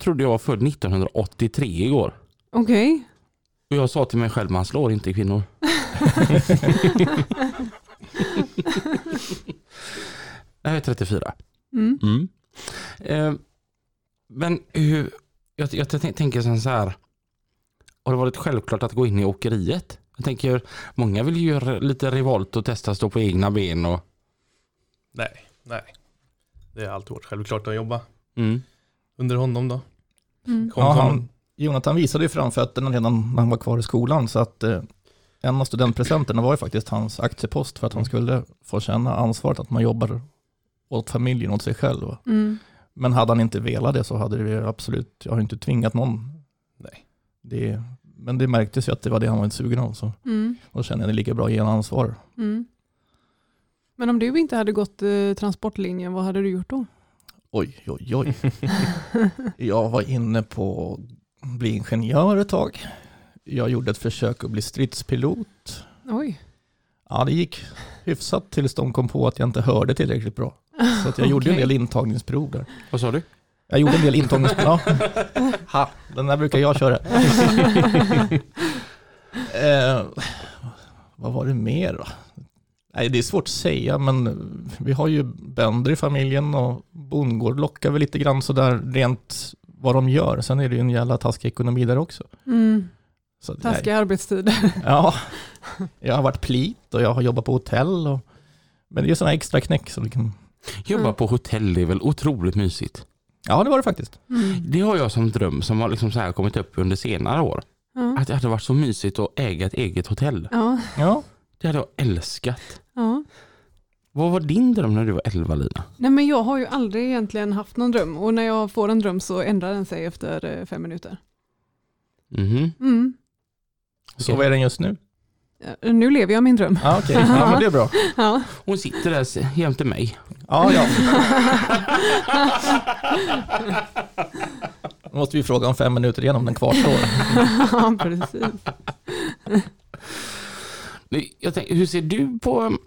trodde jag var född 1983 igår. Okej. Och jag sa till mig själv, man slår inte kvinnor. (laughs) (laughs) jag är 34. Mm. Mm. Eh, men hur, jag, jag t- tänker så här. Har det varit självklart att gå in i åkeriet? Jag tänker, många vill ju göra lite revolt och testa att stå på egna ben och... Nej, nej. Det har alltid varit självklart att jobba Mm. under honom då. Mm. Kom, Ja, han, Jonathan visade ju framfötterna redan när han var kvar i skolan. Så att eh, en av studentpresenterna var ju faktiskt hans aktiepost för att han skulle få känna ansvaret att man jobbar åt familjen, åt sig själv. Mm. Men hade han inte velat det så hade det absolut, jag har inte tvingat någon. Nej. Det, men det märktes ju att det var det han var inte sugen av. Så Mm. då kände jag det lika bra att ge en ansvar. Mm. Men om du inte hade gått eh, transportlinjen, vad hade du gjort då? Oj, oj, oj. (laughs) jag var inne på att bli ingenjör ett tag. Jag gjorde ett försök att bli stridspilot. Oj. Ja, det gick hyfsat tills de kom på att jag inte hörde tillräckligt bra. (laughs) Så att jag gjorde en del intagningsprov där. Vad sa du? Jag gjorde en del intagningsprov. (laughs) Ja. Ha, den där brukar jag köra. (laughs) eh, vad var det mer då? Nej, det är svårt att säga, men vi har ju bönder i familjen och bondgård lockar väl lite grann sådär rent vad de gör. Sen är det ju en jävla taskig ekonomi där också. Mm. Så, nej. Taskiga arbetstider. Ja, jag har varit plit och jag har jobbat på hotell. Och, men det är sådana extra knäck som liksom, Jobba Mm. på hotell det är väl otroligt mysigt. ja det var det faktiskt. Mm. Det har jag som dröm som har liksom så här kommit upp under senare år. Ja. Att det hade varit så mysigt att äga ett eget hotell. Ja. Ja, Det hade jag älskat. ja. Vad var din dröm när du var 11 Lina? Nej men jag har ju aldrig egentligen haft någon dröm och när jag får en dröm så ändrar den sig efter eh, fem minuter. Mhm. Mm. så Okej. vad är den just nu? Ja, Nu lever jag min dröm. Ja, okej. Ja, men det är bra. (laughs) Ja. Hon sitter där jämte mig. Ja, ja. (laughs) Då måste vi fråga om fem minuter igen om den kvarstår. (laughs) ja, precis. Tänker, hur ser du på um,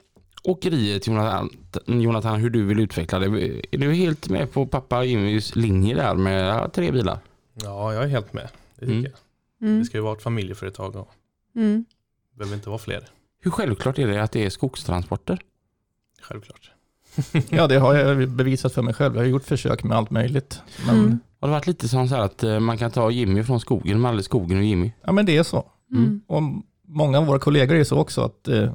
åkeriet Jonathan, Jonathan, hur du vill utveckla det? Är du helt med på pappa Jimmys linje där med tre bilar? Ja, jag är helt med. Det tycker Mm. jag. Mm. Det ska ju vara ett familjeföretag och Mm. det behöver inte vara fler. Hur självklart är det att det är skogstransporter? Självklart. (laughs) Ja, det har jag bevisat för mig själv. Jag har gjort försök med allt möjligt. Men, Mm. Har det varit lite som så här att eh, man kan ta Jimmy från skogen, men aldrig skogen och Jimmy? ja, men det är så. Mm. Och många av våra kollegor är så också att eh,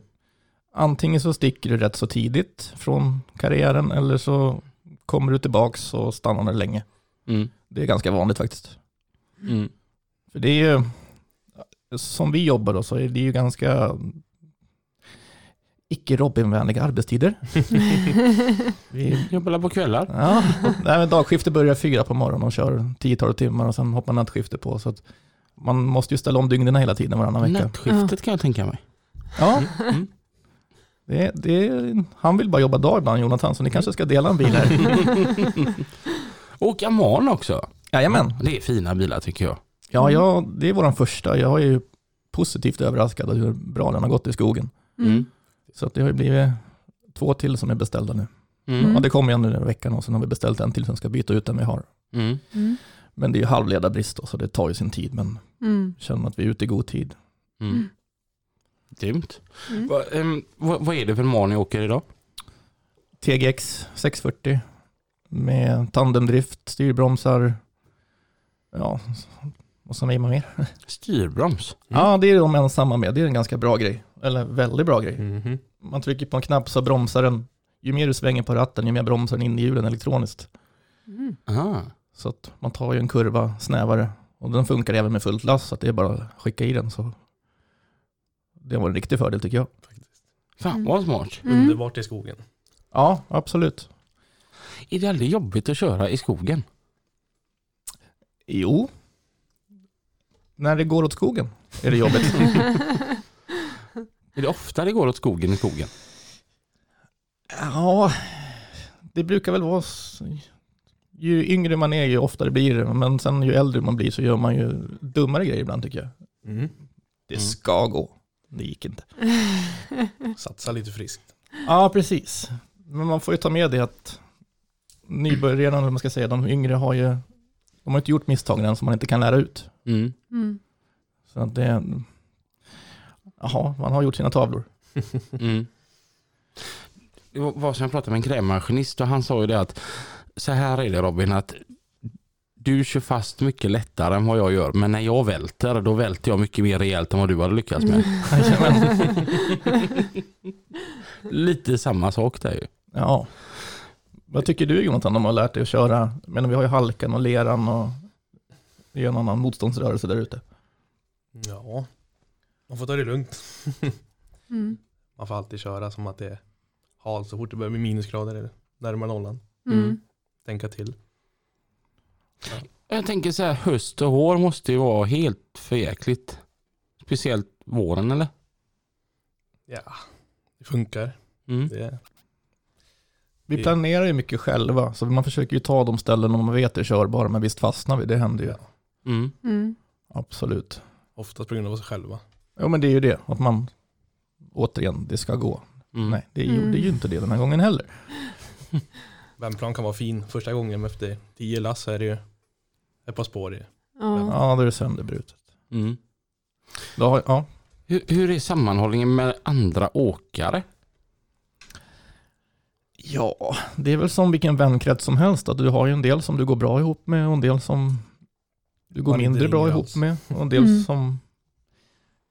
antingen så sticker du rätt så tidigt från karriären eller så kommer du tillbaks och stannar där länge. Mm. Det är ganska vanligt faktiskt. Mm. För det är ju, som vi jobbar då, så är det ju ganska icke Robin-vänliga arbetstider. (laughs) Vi, Jobbar på kvällar? ja, nej, men dagskiftet börjar fyra på morgonen och kör 10-12 timmar och sen hoppar nattskiftet på. Så att man måste ju ställa om dygnen hela tiden varannan vecka. Nattskiftet kan jag tänka mig. Ja, Mm. det, det, han vill bara jobba dag ibland, Jonathan, så ni kanske ska dela en bil här. (laughs) Och Aman också. Jajamän. Det är fina bilar tycker jag. Ja, ja, det är vår första. Jag är ju positivt överraskad av hur bra den har gått i skogen. Mm. Så att det har ju blivit två till som är beställda nu. Mm. Ja, det kommer ju nu i veckan och sen har vi beställt en till som ska byta ut den vi har. Mm. Mm. Men det är ju halvledarbrist då, så det tar ju sin tid. Men Mm. känner att vi är ute i god tid. Mm. Grymt. Mm. Va, ehm, vad, vad är det för man ni åker idag? TGX 640 med tandemdrift, styrbromsar. Ja, och sen är man mer. Styrbroms. Ja, det är de ensamma med. Det är en ganska bra grej. Eller väldigt bra grej. Mhm. Man trycker på en knapp så bromsar den. Ju mer du svänger på ratten, ju mer bromsar den in i hjulen elektroniskt. Mm. Aha. Så att man tar ju en kurva snävare. Och den funkar även med fullt lass, så att det är bara att skicka i den. Så det var en riktig fördel tycker jag. Fan Mm. vad smart. Mm. Underbart i skogen. Ja, absolut. Är det aldrig jobbigt att köra i skogen? Jo. När det går åt skogen är det jobbigt. (laughs) Är det ofta det går åt skogen i skogen? ja, det brukar väl vara... s- ju yngre man är ju oftare blir det, men sen ju äldre man blir så gör man ju dummare grejer ibland tycker jag. Mm. Det Mm. ska gå. Det gick inte. (laughs) Satsa lite friskt. Ja, precis. Men man får ju ta med det att nybörjarna, eller man ska säga, de yngre har ju, de har inte gjort misstagen än som man inte kan lära ut. Mm. Mm. Så att det, jaha, man har gjort sina tavlor. (laughs) Mm. Det var- som jag pratade med en grävmaskinist och han sa ju det att så här är det Robin att du kör fast mycket lättare än vad jag gör men när jag välter då välter jag mycket mer rejält än vad du hade lyckats med. (laughs) (laughs) Lite samma sak där ju. Ja. Vad tycker du Jonathan om att ha lärt dig att köra? Men vi har ju halkan och leran och det är en annan motståndsrörelse där ute. Ja, man får ta det lugnt. (laughs) Mm. Man får alltid köra som att det är halt så fort det börjar bli minusgrader eller närmare nollan. Mm. Tänka till. Jag tänker så här höst och vår måste ju vara helt förjäkligt. Speciellt våren eller? Ja, det funkar. Mm. Det, Vi planerar ju mycket själva, så man försöker ju ta de ställen man vet är körbara, men visst fastnar vi, det händer ju. Mm. Mm. Absolut. oftast på grund av oss själva. Jo men det är ju det, att man, återigen, det ska gå. Mm. Nej, det Mm. gjorde ju inte det den här gången heller. (laughs) Vändplan kan vara fin första gången men efter tio lass är det ju ett par spår i. Ja. Ja, då är det sönderbrutet. Mm. Då har, ja. Hur, hur är sammanhållningen med andra åkare? Ja, det är väl som vilken vänkrets som helst. Att du har ju en del som du går bra ihop med och en del som du går Man mindre bra ihop alls. med. Och en del Mm. som,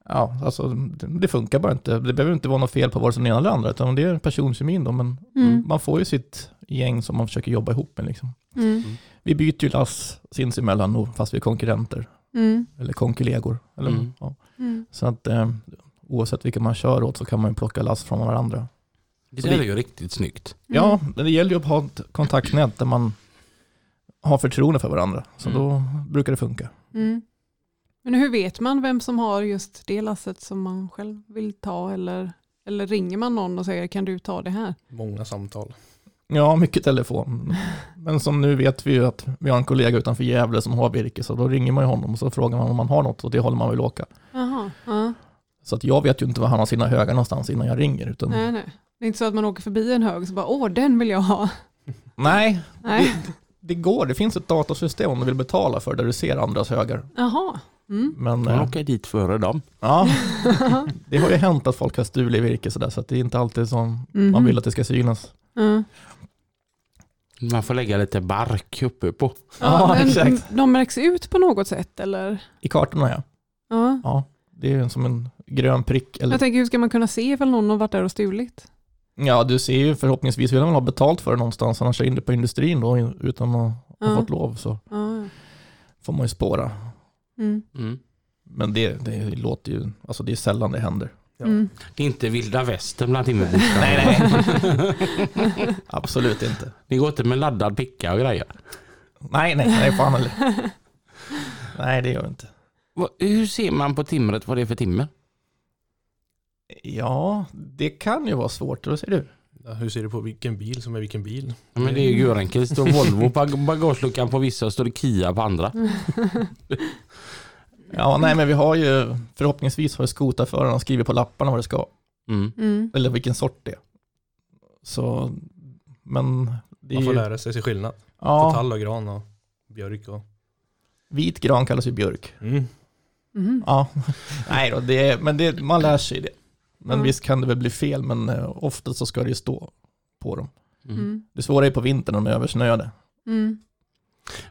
ja, alltså det, det funkar bara inte. Det behöver inte vara något fel på vare sig den ena eller andra, utan det är personkemin då. Men Mm. man får ju sitt gäng som man försöker jobba ihop med liksom. Mm. Vi byter ju lass sinsemellan fast vi är konkurrenter. Mm. Eller konkollegor. Eller, Mm. ja. Mm. Så att eh, oavsett vilka man kör åt så kan man ju plocka lass från varandra. Det är ju riktigt snyggt. Ja, men det gäller ju att ha ett kontaktnät där man har förtroende för varandra. Så Mm. då brukar det funka. Mm. Men hur vet man vem som har just det lasset som man själv vill ta eller, eller ringer man någon och säger kan du ta det här? Många samtal. Ja, mycket telefon. Men som nu vet vi ju att vi har en kollega utanför Gävle som har virke, så då ringer man ju honom och så frågar man om man har något och det håller man vill åka. Jaha, ja. Så att jag vet ju inte var han har sina högar någonstans innan jag ringer. Utan, nej nej. Det är inte så att man åker förbi en hög och så bara åh den vill jag ha. nej, Nej. det går. Det finns ett datasystem om du vill betala för där du ser andras högar. Jaha. Mm. Men Man eh, åker dit före dem. ja, (laughs) det har ju hänt att folk har stulit virke sådär, så att det är inte alltid som man Mhm. vill att det ska synas. Ja. Man får lägga lite bark uppe på. Ja, (laughs) men exakt. De märks ut på något sätt eller? I kartorna ja. Ja. Ja, det är som en grön prick. Eller, Jag tänker hur ska man kunna se ifall någon har varit där och stulit? ja, du ser ju förhoppningsvis vill man ha betalt för det någonstans, annars in det på industrin då utan att ha Ja. fått lov så Ja. får man ju spåra. Mm. Mm. Men det, det låter ju, alltså det är sällan det händer. Ja. Mm. Det är inte vilda västern bland timmerbitarna. (laughs) Nej, nej. (laughs) Absolut inte. Det går inte med laddad picka och grejer. Nej, nej, nej, fan. (laughs) Nej, det gör det inte. Hur ser man på timret vad det är för timmer? Ja, det kan ju vara svårt, vad säger du? Ja, hur ser du på vilken bil som är vilken bil? Ja, men det är ju görenkelt. Det står (laughs) Volvo på bagageluckan på vissa och står det Kia på andra. (laughs) Ja, nej, men vi har ju, förhoppningsvis har skotarförarna skrivit på lapparna vad det ska, Mm. Mm. eller vilken sort det är. Så, men det är Man får ju, lära sig se skillnad. På ja, tall och gran och björk och... vit gran kallas ju björk. Mm. Mm. Ja, (laughs) nej då, det är, men det, man lär sig det. Men Ja. visst kan det väl bli fel, men eh, ofta så ska det ju stå på dem. Mm. Mm. Det svåra är på vintern om de är översnöade. Mm.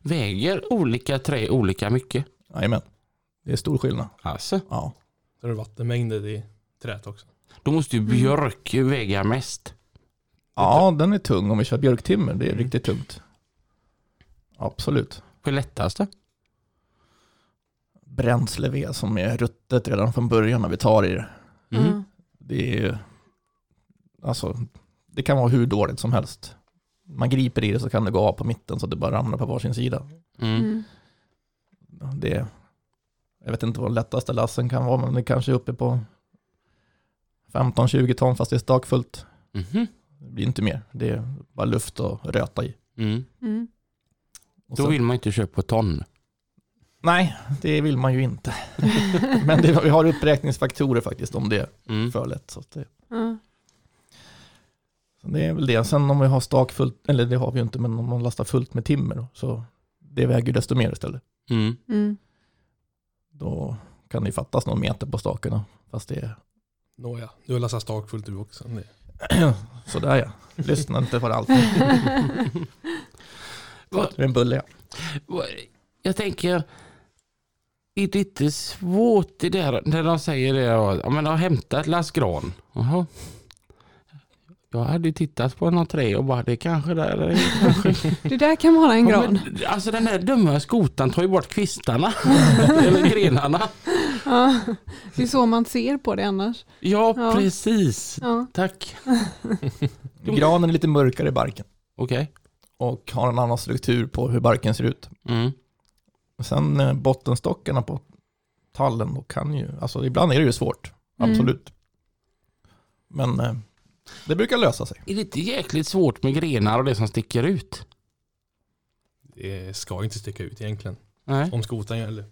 Väger olika trä olika mycket? Jajamän, det är stor skillnad. Alltså, Ja. Så är det vattenmängder i träet också. då måste ju björk väga mest. ja, den är tung om vi kör björktimmer, det är Mm. riktigt tungt. Absolut. Vad är lättaste? Bränsleved som är ruttet redan från början när vi tar i det. Mm. Ja. Det är alltså, det kan vara hur dåligt som helst. Man griper i det så kan det gå av på mitten så att det bara ramlar på varsin sida. Mm. Mm. Det, jag vet inte vad lättaste lassen kan vara, men det kanske är uppe på 15-20 ton fast det är stakfullt. Mhm. Det blir inte mer. Det är bara luft att röta i. Mm. Mm. Och Då vill man inte köpa på ton. Nej, det vill man ju inte. (laughs) Men det, vi har uppräkningsfaktorer faktiskt om det är Mm. för lätt. Så det, så det är väl det. Sen om vi har stak fullt, eller det har vi ju inte, men om man lastar fullt med timmer så det väger ju desto mer istället. Mm. Mm. Då kan det ju fattas någon meter på stakarna. Fast det är Nåja, du har lastat stak fullt du också. Det- (clears throat) sådär ja. Lyssna inte på allt. Vad- (laughs) Det är en bulle ja. Jag tänker, är det inte svårt det där när de säger det? Ja, men har hämtat ett lass gran. Jaha. Jag hade tittat på något träd och bara det kanske där är kanske (laughs) Det där kan vara en Ja, gran. men, alltså den här dumma skotan tar ju bort kvistarna. (laughs) Eller grenarna. Ja. Det är så man ser på det annars. Ja, Ja. precis. Ja. Tack. (laughs) Granen är lite mörkare i barken. Okej. Och har en annan struktur på hur barken ser ut. Mm. Sen eh, bottenstockarna på tallen då kan ju, alltså ibland är det ju svårt. Mm. Absolut. Men eh, det brukar lösa sig. Är det inte jäkligt svårt med grenar och det som sticker ut? Det ska inte sticka ut egentligen. Nej. Om skotan eller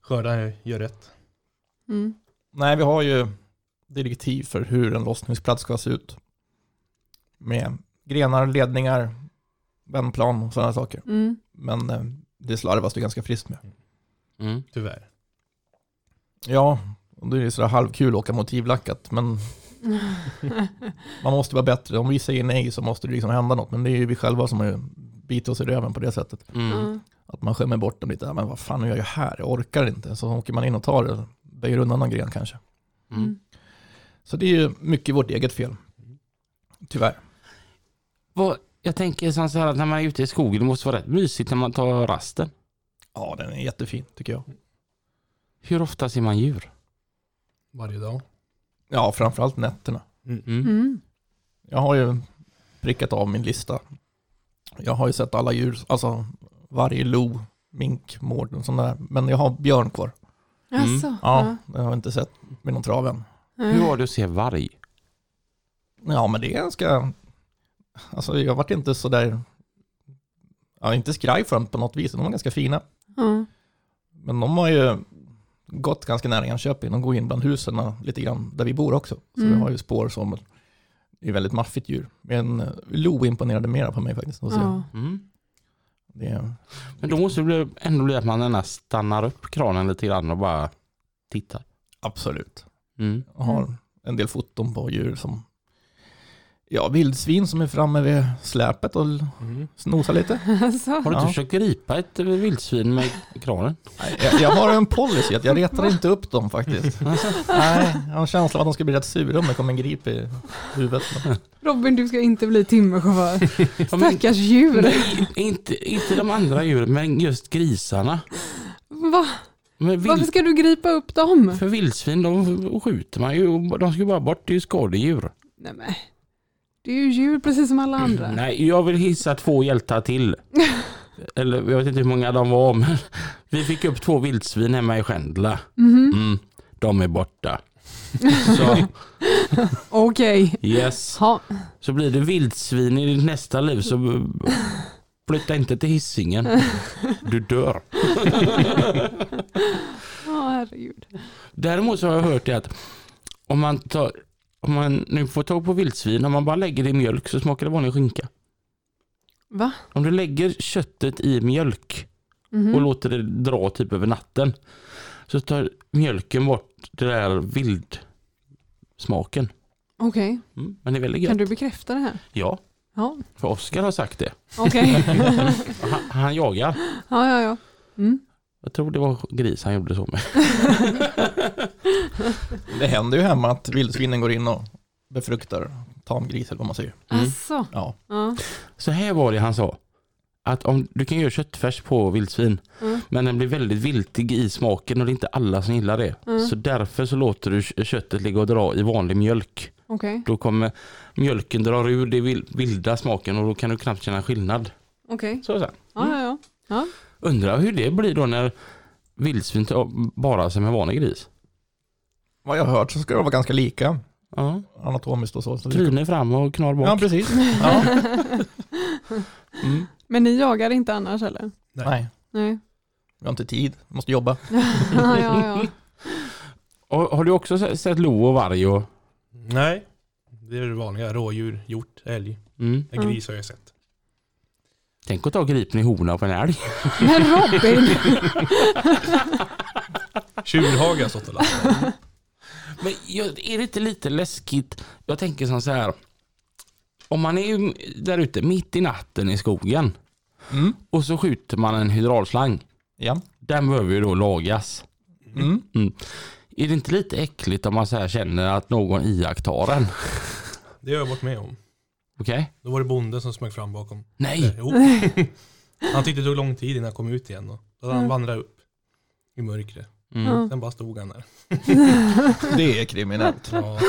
skördaren gör rätt. Mm. Nej, vi har ju direktiv för hur en lossningsplats ska se ut. Med grenar, ledningar, vändplan och sådana saker. Mm. Men eh, det slarvas det ganska friskt med. Mm. Tyvärr. Ja, och det är ju sådär halvkul att åka motivlackat, men (laughs) man måste vara bättre. Om vi säger nej så måste det liksom hända något, men det är ju vi själva som har bitit oss i röven på det sättet. Mm. Ja. Att man skämmer bort dem lite. Men vad fan, nu är jag här, jag orkar inte. Så åker man in och tar det, böjer undan någon gren kanske. Mm. Så det är ju mycket vårt eget fel. Tyvärr. Vad, jag tänker som så här att när man är ute i skogen det måste vara rätt mysigt när man tar rasten. Ja, den är jättefin tycker jag. Hur ofta ser man djur? Varje dag. Ja, framförallt nätterna. Mm. Mm. Jag har ju prickat av min lista. Jag har ju sett alla djur, alltså varje lo, mink, mård och sånt där. Men jag har björn kvar. Mm. Jaså? Ja, det har jag inte sett med någon trav än. Hur var det att se varg? Ja, men det är ganska... Alltså jag vart inte så där... Ja, inte skraj för dem på något vis. De var ganska fina. Ja. Men de har ju gått ganska nära Enköping. De går in bland husen lite grann där vi bor också. Så Mm. vi har ju spår som är väldigt maffigt djur. Men eh, lo imponerade mera på mig faktiskt. Ja. Mm. Det är, Men då måste det ändå bli att man stannar upp kranen lite grann och bara tittar. absolut. Mm. Jag har en del foton på djur som Ja, vildsvin som är framme vid släpet och Mm. snosar lite. (laughs) Alltså. Har du inte Ja. försökt gripa ett vildsvin med kranen? Nej, Jag, jag har en policy att jag retar inte upp dem faktiskt. (laughs) Nej, jag har en känsla av att de ska bli rätt sura om det kommer en grip i huvudet. Robin, du ska inte bli timmerchaufför. Stackars djur. Nej, inte, inte de andra djuren, men just grisarna. Va? Men Varför vild, ska du gripa upp dem? för vildsvin, de skjuter man ju. De ska ju bara bort, det är ju skadedjur. Nej, men. Det är ju djur precis som alla (clears throat) andra. Nej, jag vill hissa två hjältar till. (laughs) Eller jag vet inte hur många de var, men (laughs) vi fick upp två vildsvin hemma i Skändla. Mhm. Mm, de är borta. (laughs) Okej. yes. Ja. Så blir det vildsvin i ditt nästa liv så flytta inte till hissingen. Du dör. Ja, herregud. Däremot så har jag hört det att om man, tar, om man nu får tag på vildsvin, om man bara lägger det i mjölk så smakar det vanlig skinka. Va? Om du lägger köttet i mjölk Mhm. och låter det dra typ över natten så tar mjölken bort det där vildsmaken. Okej, Mm, men det är väldigt kan gött. du bekräfta det här? Ja, Ja, för Oskar har sagt det. okej. (laughs) Han, han jagar. ja, ja, ja. Mm. Jag tror det var gris han gjorde så med. (laughs) Det händer ju hemma att vildsvinen går in och befruktar tamgris eller vad man säger. Mm. Alltså. Ja, Ja. Så här var det han sa. Att om du kan göra köttfärs på vildsvin Mm. men den blir väldigt viltig i smaken och det är inte alla som gillar det. Mm. Så därför så låter du kö- köttet ligga och dra i vanlig mjölk. Okej, Då kommer mjölken dra ur det vil- vilda smaken och då kan du knappt känna skillnad. okej. Så, så. Ja, ja, ja. Undrar hur det blir då när vildsvin bara som en vanlig gris. vad jag har hört så ska det vara ganska lika Ja. anatomiskt och så. så Tryne fram och knar bak. Ja, precis. (laughs) Ja. Mm. Men ni jagar inte annars eller? Nej. Nej, vi har inte tid, vi måste jobba. (laughs) ja, ja. Och, har du också sett- sett lo och varg och... Nej, det är det vanliga. Rådjur, hjort, älg. Mm. En gris har jag sett. Tänk att ta gripen i hona på en älg. (laughs) Men Robin! (laughs) Tjurhage har jag stått och lastat. (laughs) Men är det inte lite läskigt? Jag tänker som så här. Om man är ju där ute mitt i natten i skogen Mm. och så skjuter man en hydraulslang. Ja. Den behöver ju då lagas. Mm. Är det inte lite äckligt om man så här känner att någon iakttar den? Det har jag varit med om. Okej? Då var det bonden som smög fram bakom. Nej! Eh, Jo. (laughs) Han tyckte det tog lång tid innan han kom ut igen. Och då hade han Mm. vandrat upp i mörkret. Mm. Sen bara stod han där. (laughs) Det är kriminellt. Ja, (laughs)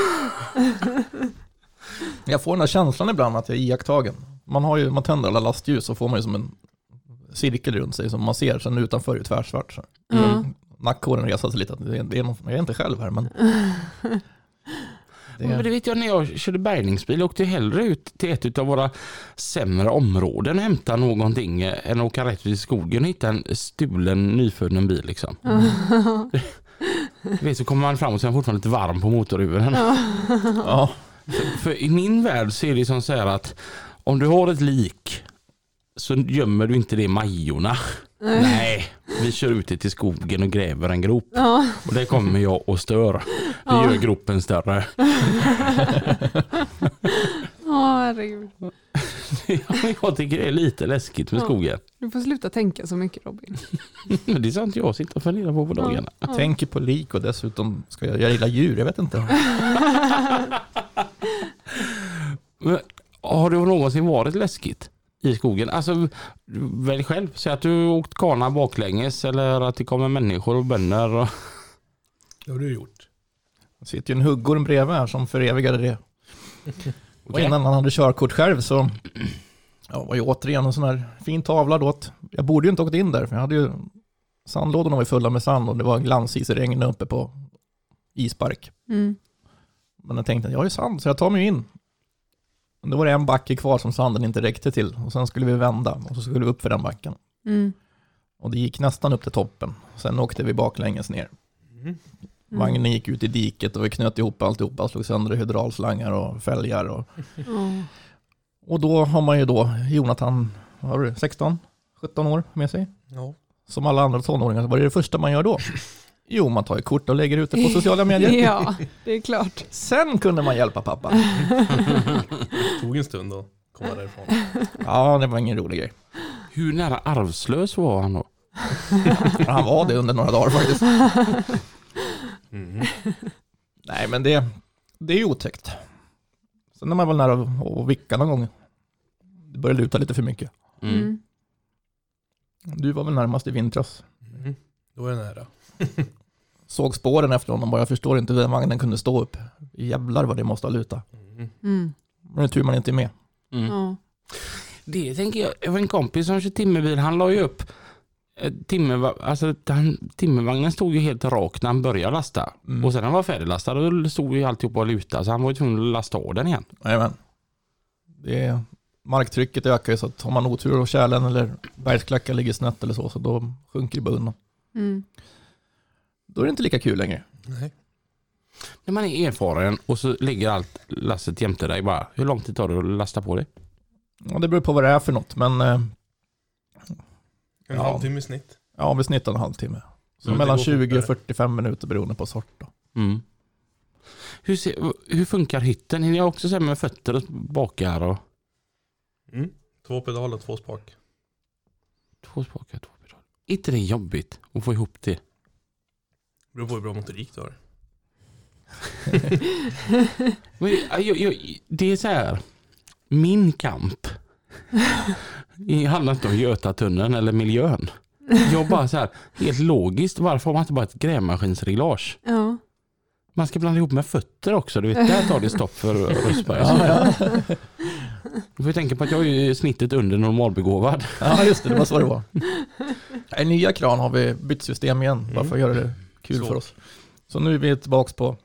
Jag får den här känslan ibland att jag är iakttagen. Man, har ju, man tänder alla lastljus så får man ju som en cirkel runt sig som man ser. Sen utanför är det tvärsvart. Så. Ja. Nackhåren reser sig lite. att Det är, det är någon, jag är inte själv här men. Det Men det vet jag när jag körde bärgningsbil åkte jag hellre ut till ett av våra sämre områden och hämta någonting än att åka rätt ut i skogen och hitta en stulen nyfunnen bil. Liksom. (laughs) Du vet, så kommer man fram och så är man fortfarande lite varm på motorhuven. ja, För i min värld så är det som så här att om du har ett lik så gömmer du inte det i Majorna. Nej, vi kör ut det till skogen och gräver en grop. Ja. Och det kommer jag och stör. Det Ja. gör gropen större. (laughs) Ja, herregud. (laughs) jag tycker det är lite läskigt med Ja. skogen. Du får sluta tänka så mycket Robin. (laughs) Det är sånt jag sitter och funderar på på dagarna. jag tänker på lik och dessutom ska jag, jag gillar djur, jag vet inte. Men, har det någonsin varit läskigt i skogen? Alltså, välj själv. Säg att du åkt kana baklänges eller att det kommer människor och bönder. Och... (laughs) det har du gjort. Det sitter ju en huggorm bredvid här som förevigade det. (laughs) Och innan han hade körkort själv så ja, var ju återigen en sån här fin tavla då. att Jag borde ju inte åkt in där för jag hade ju sandlådorna var fulla med sand och det var glansis i regn uppe på ispark. Mm. Men jag tänkte jag har ju sand så jag tar mig in. Men då var det en backe kvar som sanden inte räckte till och sen skulle vi vända och så skulle vi upp för den backen. Mm. Och det gick nästan upp till toppen. Sen åkte vi baklänges ner. Mm. Vagnen gick ut i diket och vi knöt ihop alltihopa, slog sönder hydraulslangar och fälgar. Och, Ja. och då har man ju då Jonathan, vad har du, 16, 17 år med sig. Ja. Som alla andra tonåringar, vad är det första man gör då? Jo, man tar ju kort och lägger ut det på sociala medier. (laughs) ja, det är klart. Sen kunde man hjälpa pappa. Det (laughs) tog en stund att komma därifrån. Ja, det var ingen rolig grej. Hur nära arvslös var han då? (laughs) Han var det under några dagar faktiskt. Mm. Nej, men det, det är ju otäckt. Sen är man väl nära att vicka någon gång. Det börjar luta lite för mycket. Mm. Mm. Du var väl närmast i vintras. Mm. Då är det nära. Såg spåren efter honom och jag förstår inte hur den vagnen kunde stå upp. Jävlar vad det måste ha lutat. Mm. Mm. Men det är tur man inte är med. Mm. Ja. Det tänker jag, jag har en kompis som kör timmerbil, han la ju upp eh, timmerva- alltså, han, timmervagnen stod ju helt rak när han började lasta. Mm. Och sen när han var färdiglastad då stod ju alltihop och luta så han var ju tvungen att lasta av den igen. Jajamän. Det är, marktrycket ökar ju så att har man otur och kärlen eller bergsklackar ligger snett eller så, så då sjunker det bara undan. Mm. Då är det inte lika kul längre. Nej. När man är erfaren och så ligger allt lasset jämte dig bara. Hur lång tid tar det att lasta på det? Ja, det beror på vad det är för något, men eh, En Ja. halvtimme i snitt. ja, vi snittar en halvtimme. Så Mm, det mellan går 20 och fortare. 45 minuter beroende på sort. Då. Mm. Hur, ser, hur funkar hytten? Hinner jag också se med fötter och bakar och Mm. Två pedaler och två spak. två spakar, två pedaler? Är inte det jobbigt att få ihop det? Beror på hur bra motorik du har. (laughs) Men, jag, jag, det är så här. Min kamp det handlar inte om Götatunneln eller miljön. Jag bara så här, helt logiskt, varför har man inte bara ett grävmaskinsreglage? Ja. Man ska blanda ihop med fötter också, du vet, där tar det stopp för Rösberg. Ja, ja. Du får tänka på att jag är snittet under normalbegåvad. ja, just det, det var så det var. (laughs) I nya kran har vi bytt system igen, bara Mm. för att göra det kul Så. för oss. Så nu är vi tillbaka på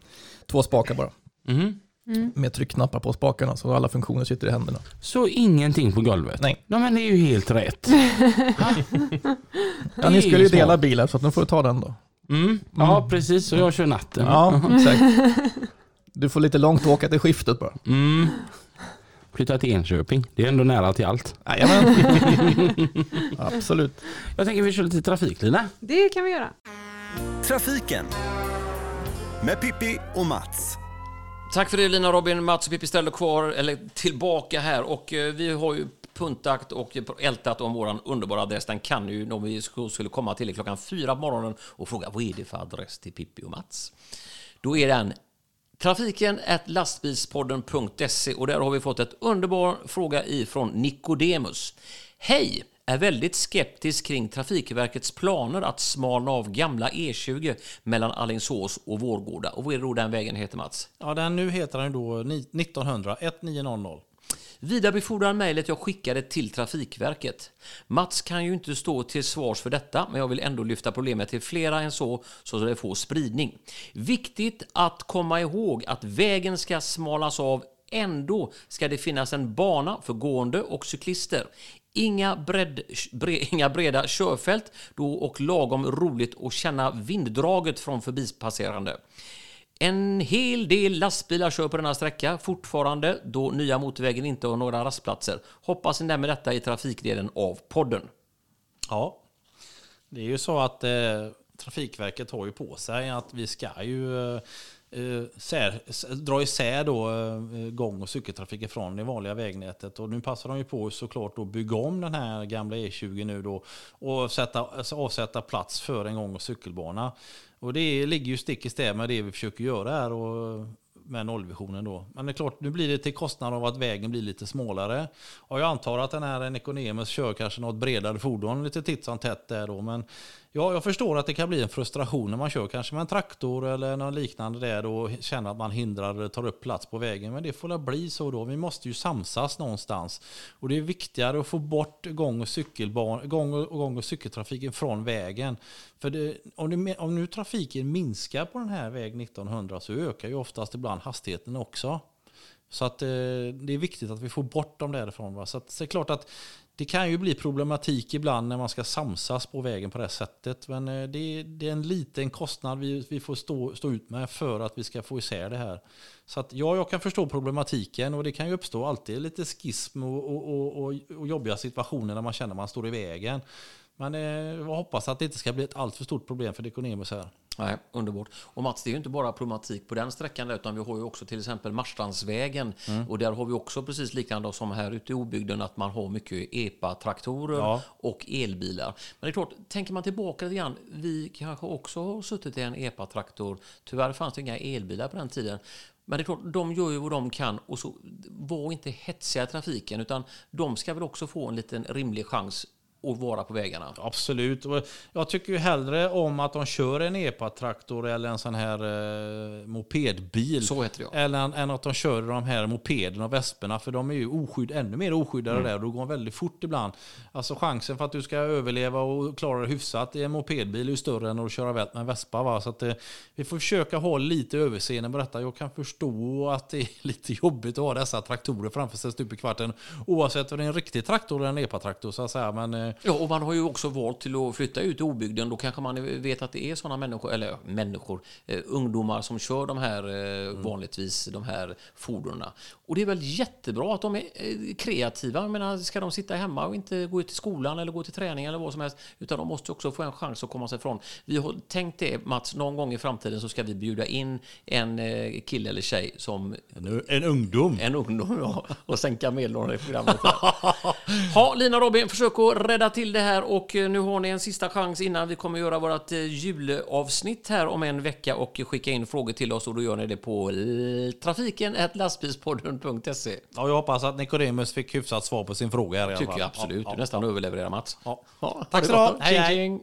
två spakar bara. Mhm. Mm. med tryckknappar på spakarna så alla funktioner sitter i händerna. Så ingenting på golvet? Nej. Ja, men det är ju helt rätt. (laughs) Ja, ni skulle ju dela bilar så att nu får du ta den då. Mm. Ja, precis. Och jag kör natten. Ja, (laughs) exakt. Du får lite långt att åka till skiftet bara. Mm. Flytta till Enköping. Det är ändå nära till allt. Jajamän. (laughs) Absolut. Jag tänker vi kör lite trafik Lina. Det kan vi göra. Trafiken med Pippi och Mats. Tack för det Lina, Robin, Mats och Pippi ställer kvar, eller tillbaka här. Och eh, vi har ju puntat och ältat om våran underbara adress. Den kan ju, om vi skulle komma till klockan fyra på morgonen och fråga vad är det för adress till Pippi och Mats? Då är den trafiken lastbilspodden.se och där har vi fått ett underbar fråga ifrån Nikodemus. Hej! Är väldigt skeptisk kring Trafikverkets planer att smalna av gamla E20 mellan Alingsås och Vårgårda. Och vad är det då den vägen heter Mats? Ja, den nu heter den då ni- 1900 1900. Vidarebefordrar mejlet jag skickade till Trafikverket. Mats kan ju inte stå till svars för detta, men jag vill ändå lyfta problemet till flera än så, så att det får spridning. Viktigt att komma ihåg att vägen ska smalas av Ändå ska det finnas en bana för gående och cyklister. Inga, bredd, bre, inga breda körfält då och lagom roligt att känna vinddraget från förbipasserande. En hel del lastbilar kör på denna sträcka fortfarande då nya motorvägen inte har några rastplatser. Hoppas ni nämner detta i trafikdelen av podden. Ja, det är ju så att eh, Trafikverket har ju på sig att vi ska ju eh, eh, sär, dra isär då eh, gång och cykeltrafiken från det vanliga vägnätet. Och nu passar de ju på såklart att bygga om den här gamla E20 nu då och sätta, alltså avsätta plats för en gång och cykelbana. Och det ligger ju stick i stäv med det vi försöker göra här och med nollvisionen då. Men det är klart, nu blir det till kostnad av att vägen blir lite smalare. Och jag antar att den här Nekonemus kör kanske något bredare fordon lite titt som tätt där då. Men ja, jag förstår att det kan bli en frustration när man kör kanske med en traktor eller något liknande där och känner att man hindrar eller tar upp plats på vägen. Men det får väl bli så då. Vi måste ju samsas någonstans. Och det är viktigare att få bort gång och, cykelban, gång och, gång och cykeltrafiken från vägen. För det, om, det, om nu trafiken minskar på den här väg 1900 så ökar ju oftast ibland hastigheten också. Så att eh, det är viktigt att vi får bort dem därifrån. Va? Så, att, så det är klart att det kan ju bli problematik ibland när man ska samsas på vägen på det här sättet. Men eh, det, är- det är en liten kostnad vi, vi får stå, stå ut med för att vi ska få isär det här. Så att ja, jag kan förstå problematiken och det kan ju uppstå alltid lite skism och, och, och, och, och jobbiga situationer när man känner att man står i vägen. Men eh, jag hoppas att det inte ska bli ett alltför stort problem för Dekonemus här. Nej, underbart. Och Mats, det är ju inte bara problematik på den sträckan där, utan vi har ju också till exempel Marstrandsvägen. Och där har vi också precis liknande som här ute i obygden, att man har mycket EPA-traktorer Ja. och elbilar. Men det är klart, tänker man tillbaka lite grann, vi kanske också har suttit i en EPA-traktor. Tyvärr fanns det inga elbilar på den tiden. Men det är klart, de gör ju vad de kan och så var inte hetsiga i trafiken, utan de ska väl också få en liten rimlig chans att vara på vägarna. Absolut. Och Jag tycker ju hellre om att de kör en EPA-traktor eller en sån här eh, mopedbil. Så heter det. Än, än att de kör de här mopederna och vesperna. För de är ju oskydd, ännu mer oskyddade Mm. där. Och då går de väldigt fort ibland. Alltså chansen för att du ska överleva och klara det hyfsat i en mopedbil är ju större än att köra vält med en vespa. Va? Så att, eh, vi får försöka ha lite överseende med detta. Jag kan förstå att det är (laughs) lite jobbigt att ha dessa traktorer framför sig stup i kvarten. Oavsett om det är en riktig traktor eller en EPA-traktor. Så att säga. Men, eh, Ja, och man har ju också valt till att flytta ut i obygden. Då kanske man vet att det är sådana människor, eller människor, eh, ungdomar som kör de här, eh, vanligtvis de här fordonen. Och det är väl jättebra att de är eh, kreativa. Jag menar, ska de sitta hemma och inte gå ut till skolan eller gå till träning eller vad som helst, utan de måste också få en chans att komma sig ifrån. Vi har tänkt det, Mats, någon gång i framtiden så ska vi bjuda in en eh, kille eller tjej som en, en ungdom. en ungdom ja, och sänka medelåldern i programmet. Här. (laughs) Ha, Lina Robin, försök att rädda till det här och eh, nu har ni en sista chans innan vi kommer göra vårt eh, julavsnitt här om en vecka och skicka in frågor till oss och då gör ni det på eh, trafiken lastbilspodden.se. Ja, jag hoppas att Nikodemus fick hyfsat svar på sin fråga. Här Tycker jag absolut. Ja, Du ja, nästan överlevererar Mats. ja. Ja, Tack det så du ha. Hej, hej.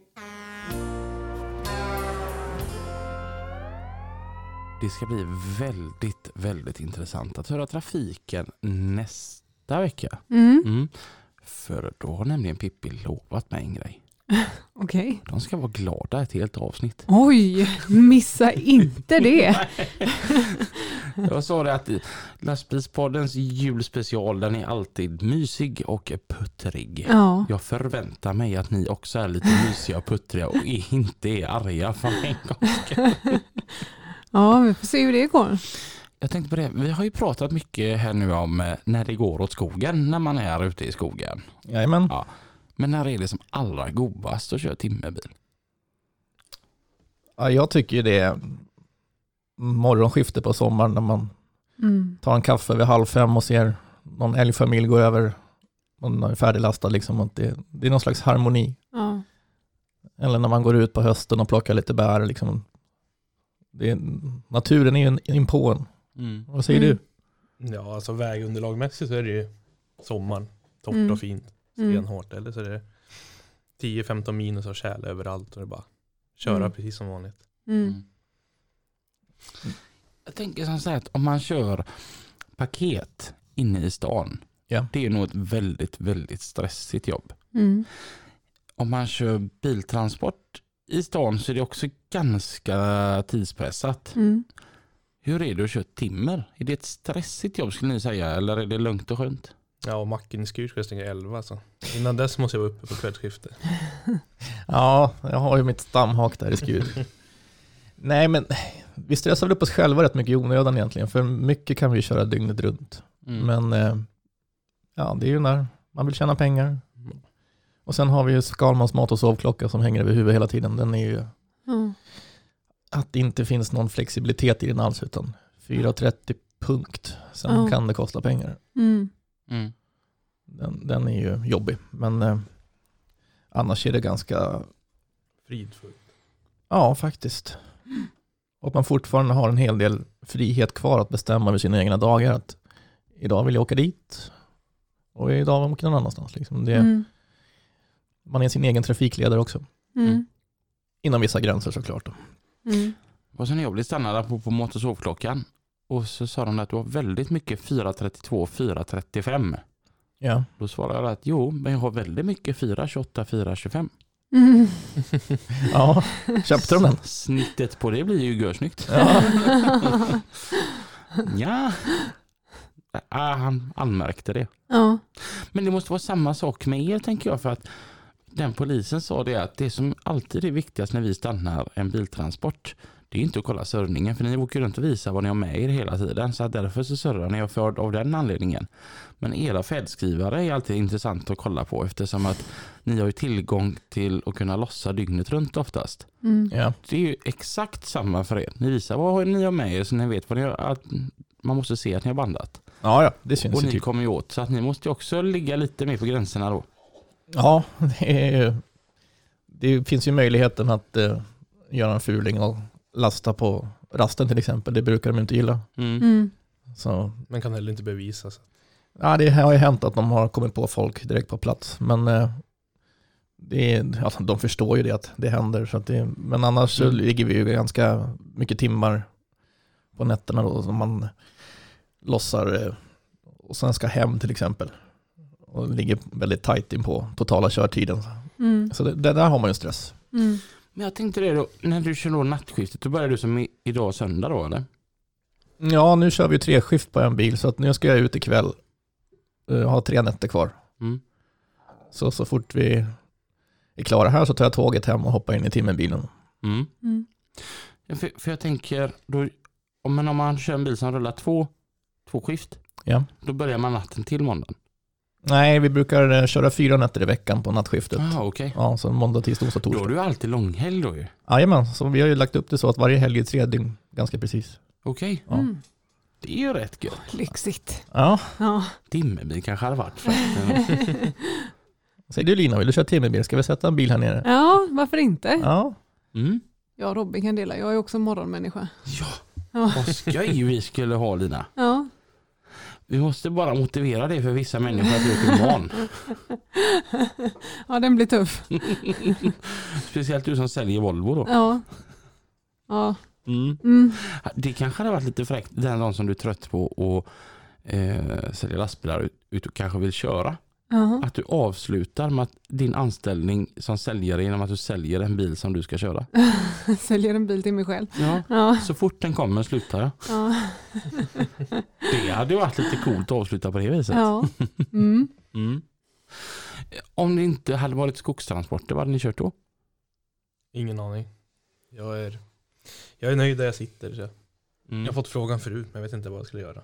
Det ska bli väldigt, väldigt intressant att höra trafiken nästa vecka. Mm. Mm. För då har nämligen Pippi lovat mig en grej. (laughs) Okej. De ska vara glada ett helt avsnitt. Oj, missa inte det. (laughs) Jag sa det att lastbilspoddens julspecial den är alltid mysig och puttrig. Ja. Jag förväntar mig att ni också är lite mysiga och puttriga och inte är arga för en gång. (laughs) ja, vi får se hur det går. Jag tänkte på det, vi har ju pratat mycket här nu om eh, när det går åt skogen, när man är ute i skogen. Jajamän. Ja. Men när är det som allra godast att köra timmerbil? Ja, jag tycker ju det är morgonskifte på sommaren när man Mm. tar en kaffe vid halv fem och ser någon älgfamilj gå över. Man är färdiglastad liksom. Och det, det är någon slags harmoni. Ja. Eller när man går ut på hösten och plockar lite bär. Liksom. Det är, naturen är ju en- inpå en. Vad säger Mm. du? Ja, alltså vägunderlagmässigt så är det ju sommaren. Torrt Mm. och fint. Mm. Stenhårt. Eller så är det 10-15 minus och tjäle överallt och det är bara köra Mm. precis som vanligt. Mm. Jag tänker som så här att om man kör paket inne i stan, Ja. det är nog ett väldigt, väldigt stressigt jobb. Mm. Om man kör biltransport i stan så är det också ganska tidspressat. Mm. Hur är det att köra timmer? Är det ett stressigt jobb skulle ni säga eller är det lugnt och skönt? Ja, och macken i Skur ska jag stänga 11 så. Innan dess måste jag vara uppe på kvällsskiftet. (laughs) Ja, jag har ju mitt stamhak där i skur. (laughs) Nej, men vi stressar väl upp oss själva rätt mycket i onödan egentligen. För mycket kan vi ju köra dygnet runt. Mm. Men eh, ja, det är ju när man vill tjäna pengar. Och sen har vi ju Skalmans mat och sovklocka som hänger över huvudet hela tiden. Den är ju Ja. Att det inte finns någon flexibilitet i den alls utan 4.30 punkt. Sen Ja. kan det kosta pengar. Mm. Mm. Den, den är ju jobbig. Men eh, annars är det ganska, Fridfullt. ja faktiskt. Och man fortfarande har en hel del frihet kvar att bestämma över sina egna dagar. Att idag vill jag åka dit och idag vill jag åka någon annanstans. Liksom. Det, Mm. Man är sin egen trafikledare också. Mm. Inom vissa gränser såklart. Då. Mm. Och sen när jag blev stannad på, på mat och sovklockan och så sa de att du har väldigt mycket 432 och 435. Ja. Då svarade jag att jo, men jag har väldigt mycket 428 425. Mm. ja, köpte de den? Snittet på det blir ju görsnyggt. Ja. (laughs) Ja. Ah, han anmärkte det. ja. Men det måste vara samma sak med er tänker jag för att den polisen sa det att det som alltid är viktigast när vi stannar en biltransport det är inte att kolla surrningen för ni åker runt och visar vad ni har med er hela tiden så att därför så surrar ni och för av den anledningen. Men era färdskrivare är alltid intressant att kolla på eftersom att ni har ju tillgång till att kunna lossa dygnet runt oftast. Mm. ja. Det är ju exakt samma för er. Ni visar vad ni har med er så ni vet vad ni har, att man måste se att ni har bandat. Ja, ja, det syns Och ni typ. kommer ju åt så att ni måste ju också ligga lite mer på gränserna då. Ja, det, är det finns ju möjligheten att eh, göra en fuling och lasta på rasten till exempel. Det brukar de inte gilla. Mm. Mm. Så, Men kan heller inte bevisa. Så. ja, det har ju hänt att de har kommit på folk direkt på plats. Men eh, det är, alltså, de förstår ju det att det händer. Så att det, men annars så Mm. ligger vi ju ganska mycket timmar på nätterna då som man lossar eh, och sen ska hem till exempel. Och ligger väldigt tajt in på totala körtiden. Mm. Så det, det där har man ju stress. Mm. Men jag tänkte det då, när du kör då nattskiftet, då börjar du som i, idag söndag då eller? Ja, nu kör vi tre skift på en bil så att nu ska jag ut ikväll. Jag har tre nätter kvar. Mm. Så, så fort vi är klara här så tar jag tåget hem och hoppar in i timmerbilen. Mm. Mm. Ja, För, för jag tänker, då, om, man, om man kör en bil som rullar två, två skift, Ja. då börjar man natten till måndagen. Nej, vi brukar eh, köra fyra nätter i veckan på nattskiftet. Ah, okej. Ja, så måndag, tisdag, onsdag, Då har torsdag. du alltid långhelg då ju. Jajamän, så vi har ju lagt upp det så att varje helg är tre dygn, ganska precis. Okej, Ja. Mm. det är ju rätt gött. Lyxigt. Ja, Ja. Timmerbil kanske hade varit (laughs) (laughs) säger du Lina, vill du köra timmerbil? Ska vi sätta en bil här nere? ja, varför inte? Ja, Mm. Jag och Robin kan dela. Jag är också morgonmänniska. Ja, Ja. vad skoj vi skulle ha Lina. Ja. Vi måste bara motivera det för vissa människor att vi åker barn. (laughs) ja, den blir tuff. (laughs) Speciellt du som säljer Volvo då. Ja. Ja. Mm. Mm. Det kanske hade varit lite fräckt den dagen som du är trött på att eh, sälja lastbilar ut, ut och kanske vill köra. Ja. Att du avslutar med att din anställning som säljare genom att du säljer en bil som du ska köra. (laughs) Säljer en bil till mig själv. Ja. Ja. Så fort den kommer slutar jag. Ja. (laughs) Det hade ju varit lite coolt att avsluta på det viset. Ja. Mm. (laughs) Mm. Om det inte hade varit skogstransporter, vad hade ni kört då? Ingen aning. Jag är, jag är nöjd där jag sitter. Så. Mm. Jag har fått frågan förut men jag vet inte vad jag skulle göra.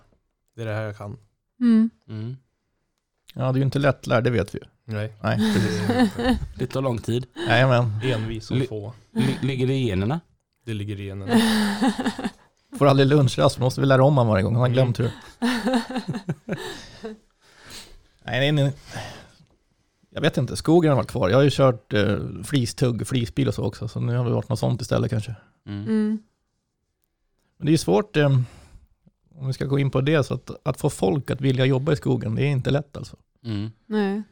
Det är det här jag kan. Mm. Ja, det är ju inte lättlärd, det vet vi ju. Nej, Nej, det Det tar lång tid. Nej men är envis Li- få. Li- ligger det i generna? Det ligger i genen. (laughs) får aldrig lunchrast, måste vi lära om honom varje gång, han har glömt hur. (laughs) nej, nej, nej. Jag vet inte, skogen har varit kvar. Jag har ju kört eh, flistugg, flisbil och så också, så nu har det varit något sånt istället kanske. Mm. Mm. Men det är ju svårt, eh, om vi ska gå in på det, så att, att få folk att vilja jobba i skogen, det är inte lätt alltså. Mm. Nej.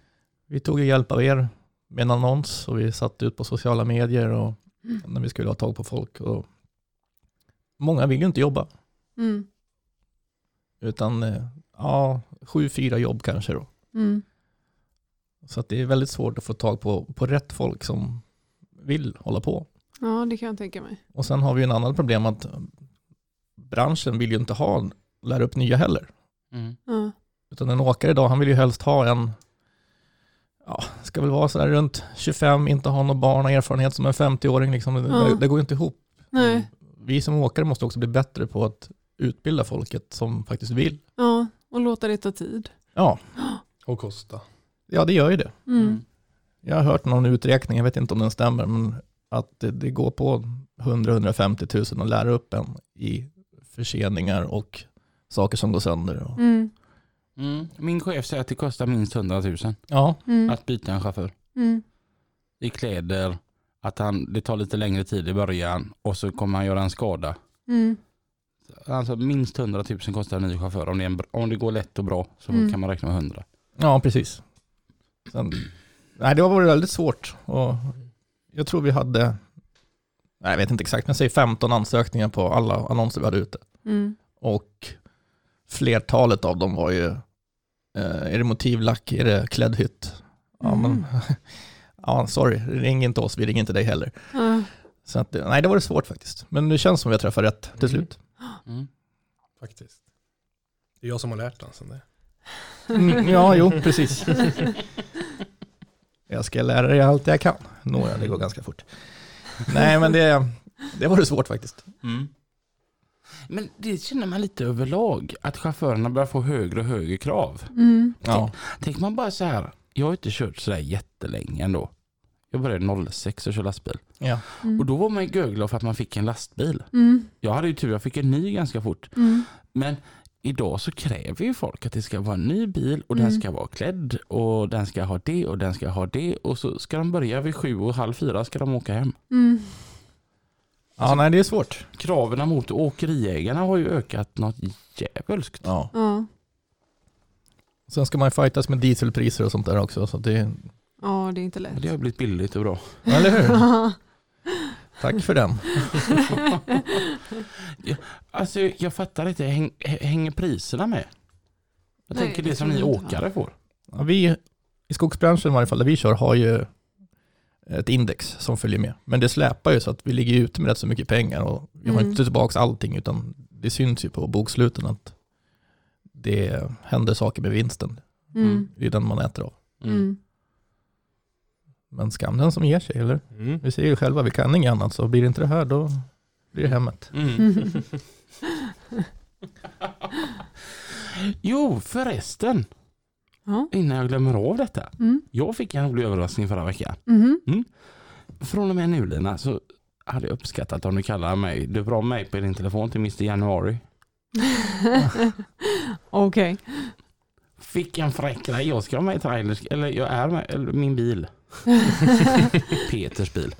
Vi tog ju hjälp av er med en annons och vi satte ut på sociala medier och Mm. när vi skulle ha tag på folk. Och många vill ju inte jobba, Mm. utan eh, ja, sju, fyra jobb kanske då. Mm. Så att det är väldigt svårt att få tag på, på rätt folk som vill hålla på. Ja, det kan jag tänka mig. Och sen har vi en annan problem att branschen vill ju inte ha, lära upp nya heller. Mm. Ja. Utan en åkare idag, han vill ju helst ha en, ja, ska väl vara sådär runt 25, inte ha någon barn och erfarenhet som en 50-åring. Liksom. Det, Ja. det, det går inte ihop. Nej. Vi som åkare måste också bli bättre på att utbilda folket som faktiskt vill. Ja, och låta det ta tid. Ja, (gasps) Och kosta. ja det gör ju det. Mm. Jag har hört någon uträkning, jag vet inte om den stämmer, men att det, det går på 100-150 000 att lära upp en i förseningar och saker som går sönder. Och, Mm. Mm. Min chef säger att det kostar minst 100 000 ja, Mm. att byta en chaufför. Mm. I kläder, att han, det tar lite längre tid i början och så kommer han göra en skada. Mm. Alltså minst 100 000 kostar en ny chaufför. Om det, en, om det går lätt och bra så Mm. kan man räkna med 100. ja precis. Sen, nej, det har varit väldigt svårt. Och jag tror vi hade, nej, jag vet inte exakt, men säger 15 ansökningar på alla annonser vi hade ute. Mm. Och flertalet av dem var ju, eh, är det motivlack, är det kläddhytt? Ja, Mm. men, (laughs) ja, sorry, ring inte oss, vi ringer inte dig heller. Ja. Så att, nej, det var det svårt faktiskt. Men det känns som vi har träffat rätt till Mm. slut. Mm. Faktiskt. Det är jag som har lärt dansen det. Mm, ja, jo, precis. Jag ska lära dig allt jag kan. Nåja, det går ganska fort. Nej, men det, det var det svårt faktiskt. Mm. Men det känner man lite överlag, att chaufförerna börjar få högre och högre krav. Mm. Ja, Tänk man bara så här, jag har inte kört sådär jättelänge ändå. Jag började 06 och köra lastbil. ja. Mm. Och då var man ju göglad för att man fick en lastbil. Mm. Jag hade ju tur, jag fick en ny ganska fort. Mm. Men idag så kräver ju folk att det ska vara en ny bil och Mm. den ska vara klädd och den ska ha det och den ska ha det och så ska de börja vid sju och halv fyra ska de åka hem. Ja nej, det är svårt. Kraven mot åkeriägarna har ju ökat något djävulskt. Ja. Ja. Sen ska man ju fightas med dieselpriser och sånt där också. Så det, ja, det är inte lätt. Det har blivit billigt och bra. eller hur? (laughs) Tack för den. (laughs) Alltså jag fattar inte, häng, hänger priserna med? Jag Nej, tänker det det som tror ni jag inte, åkare får. Ja, vi i skogsbranschen i varje fall där vi kör har ju ett index som följer med. Men det släpar ju så att vi ligger ute med rätt så mycket pengar och vi har Mm. inte tillbaka allting utan det syns ju på boksluten att det händer saker med vinsten. Mm. Det är den man äter av. Mm. Men skam den som ger sig, eller? Mm. Vi ser ju själva, vi kan inget annat, så blir det inte det här då blir det hemmet. Mm. (laughs) jo, förresten, Ja. innan jag glömmer av detta. Mm. Jag fick en rolig överraskning förra veckan. Mhm. Från och med nu Lina så hade jag uppskattat om du kallar mig, du bra mig på din telefon till Mr Januari. (laughs) Okej. Fick en fräck grej, jag ska med i trailers, eller jag är med, eller min bil. (laughs) Peters bil.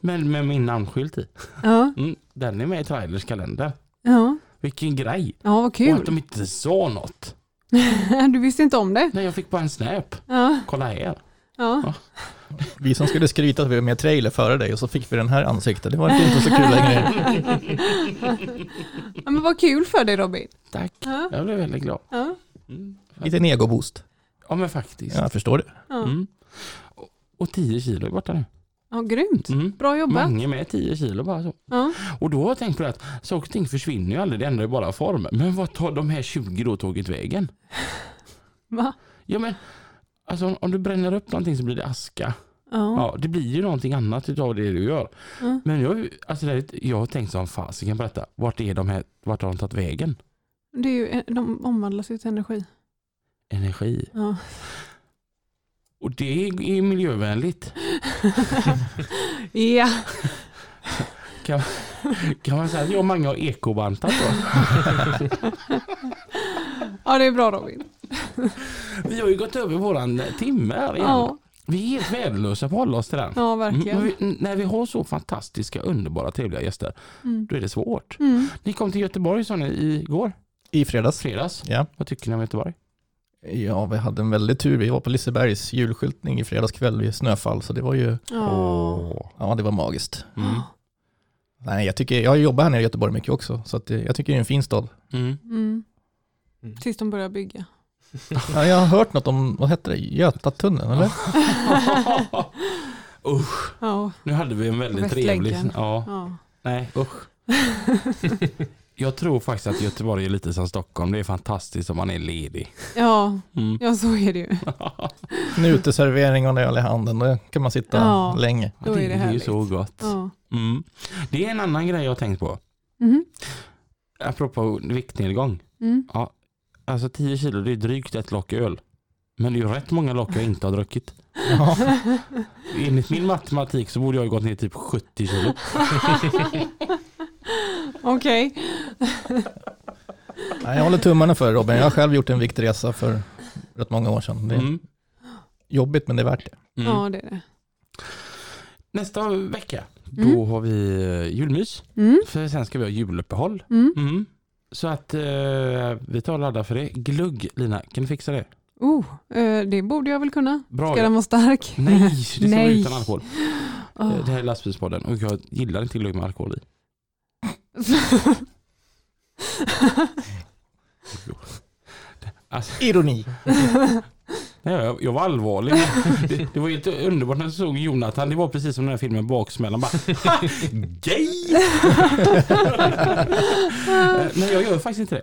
Men med min namnskylt i. Ja. Mm, den är med i trailers kalender. Ja. Vilken grej. ja, vad Och att kul. de inte sa något. (laughs) Du visste inte om det? Nej, jag fick bara en snap. Ja. Kolla här. Ja. Vi som skulle skryta att vi var med trailer före dig och så fick vi den här ansiktet. Det var inte så kul längre. (laughs) ja men vad kul för dig Robin. Tack. Ja. Jag blev väldigt glad. Ja. Mm. Liten egoboost. Ja men faktiskt. Ja, jag förstår det. Ja. Mm. Och- Och 10 kilo är borta nu. Ja, grymt. Mm. Bra jobbat. Mange med 10 kilo bara så. Ja. Och då har jag tänkt på det att saker och ting försvinner ju aldrig, det ändrar ju bara form. Men vad tar de här 20 då tagit vägen? (laughs) Va? Ja men, alltså om du bränner upp någonting så blir det aska. Ja. Ja, det blir ju någonting annat utav det du gör. Mm. Men jag, alltså jag har tänkt som fasiken på detta. Vart är de här, vart har de tagit vägen? Det är ju, de omvandlas ju till energi. Energi. Ja. Och det är miljövänligt. ja. Kan man säga att jag och Mange har ekobantat då? ja, det är bra Robin. Vi har ju gått över våran timme här igen. Ja, Vi är helt värdelösa på att hålla oss till den. ja Mm, verkligen. men vi, när vi har så fantastiska, underbara, trevliga gäster, Mm. då är det svårt. Mm. Ni kom till Göteborg sa ni igår, I fredags. fredags. Ja. Vad tycker ni om Göteborg? Ja, vi hade en väldig tur. Vi var på Lisebergs julskyltning i fredags kväll vid snöfall, så det var ju, Ja. ja det var magiskt. Mm. Nej, jag, tycker, jag jobbar här nere i Göteborg mycket också, så att det, jag tycker det är en fin stad. Mm. Mm. Mm. Tills de börjar bygga. (laughs) Ja, jag har hört något om, vad heter det, Götatunneln eller? (laughs) Usch, Ja. nu hade vi en väldigt trevlig... Ja. nej usch. (laughs) Jag tror faktiskt att Göteborg är lite som Stockholm. Det är fantastiskt om man är ledig. Ja. Mm. ja, så är det ju. En uteservering och en öl i handen, då kan man sitta Ja. länge. Då är det är ju så gott. Ja. Mm. Det är en annan grej jag har tänkt på. Mhm. Apropå viktnedgång. Mm. Alltså 10 kilo det är drygt ett lock öl. Men det är ju rätt många lock jag inte har druckit. Ja. Enligt min matematik så borde jag ha gått ner typ 70 kilo. (laughs) Okej. Nej, jag håller tummarna för Robin. Jag har själv gjort en viktresa för rätt många år sedan. Det är Mm. jobbigt men det är värt det. Mm. Ja, det är det. Nästa vecka Mm. då har vi eh, julmys. Mm. För sen ska vi ha juluppehåll. Mm. Mm. Så att eh, vi tar och laddar för det. Glugg Lina, kan du fixa det? Oh, eh, det borde jag väl kunna. Bra. Ska den vara stark? Nej, det ska vara utan alkohol. Eh, Det här är lastbilspodden och jag gillar inte glugg med alkohol i. Alltså, Ironi. nej, jag, jag var allvarlig. Det, det var helt underbart när jag såg Jonathan. Det var precis som den här filmen Baksmällan. Bara, "Ha, Gay! Eh, Men jag gör faktiskt inte det.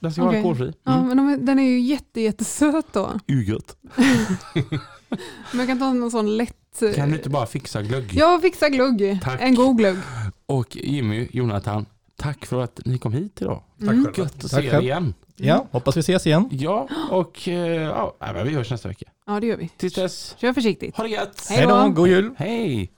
Den ska vara Okej. alkoholfri. Ja, Mm. men de, den är ju jätte, jättesöt då. Ugött. Men jag kan ta någon sån lätt... Kan du inte bara fixa glögg? Jag fixar glugg. Tack. En god glugg. Och Jimmy, Jonathan, tack för att ni kom hit idag. Mm. Tack själv. Gött att Tack se er igen. Ja, hoppas vi ses igen. Ja, och eh, ja, vi hörs nästa vecka. Ja, det gör vi. Tills dess, Kör försiktigt. ha det gött! Hej då. god jul. Hej!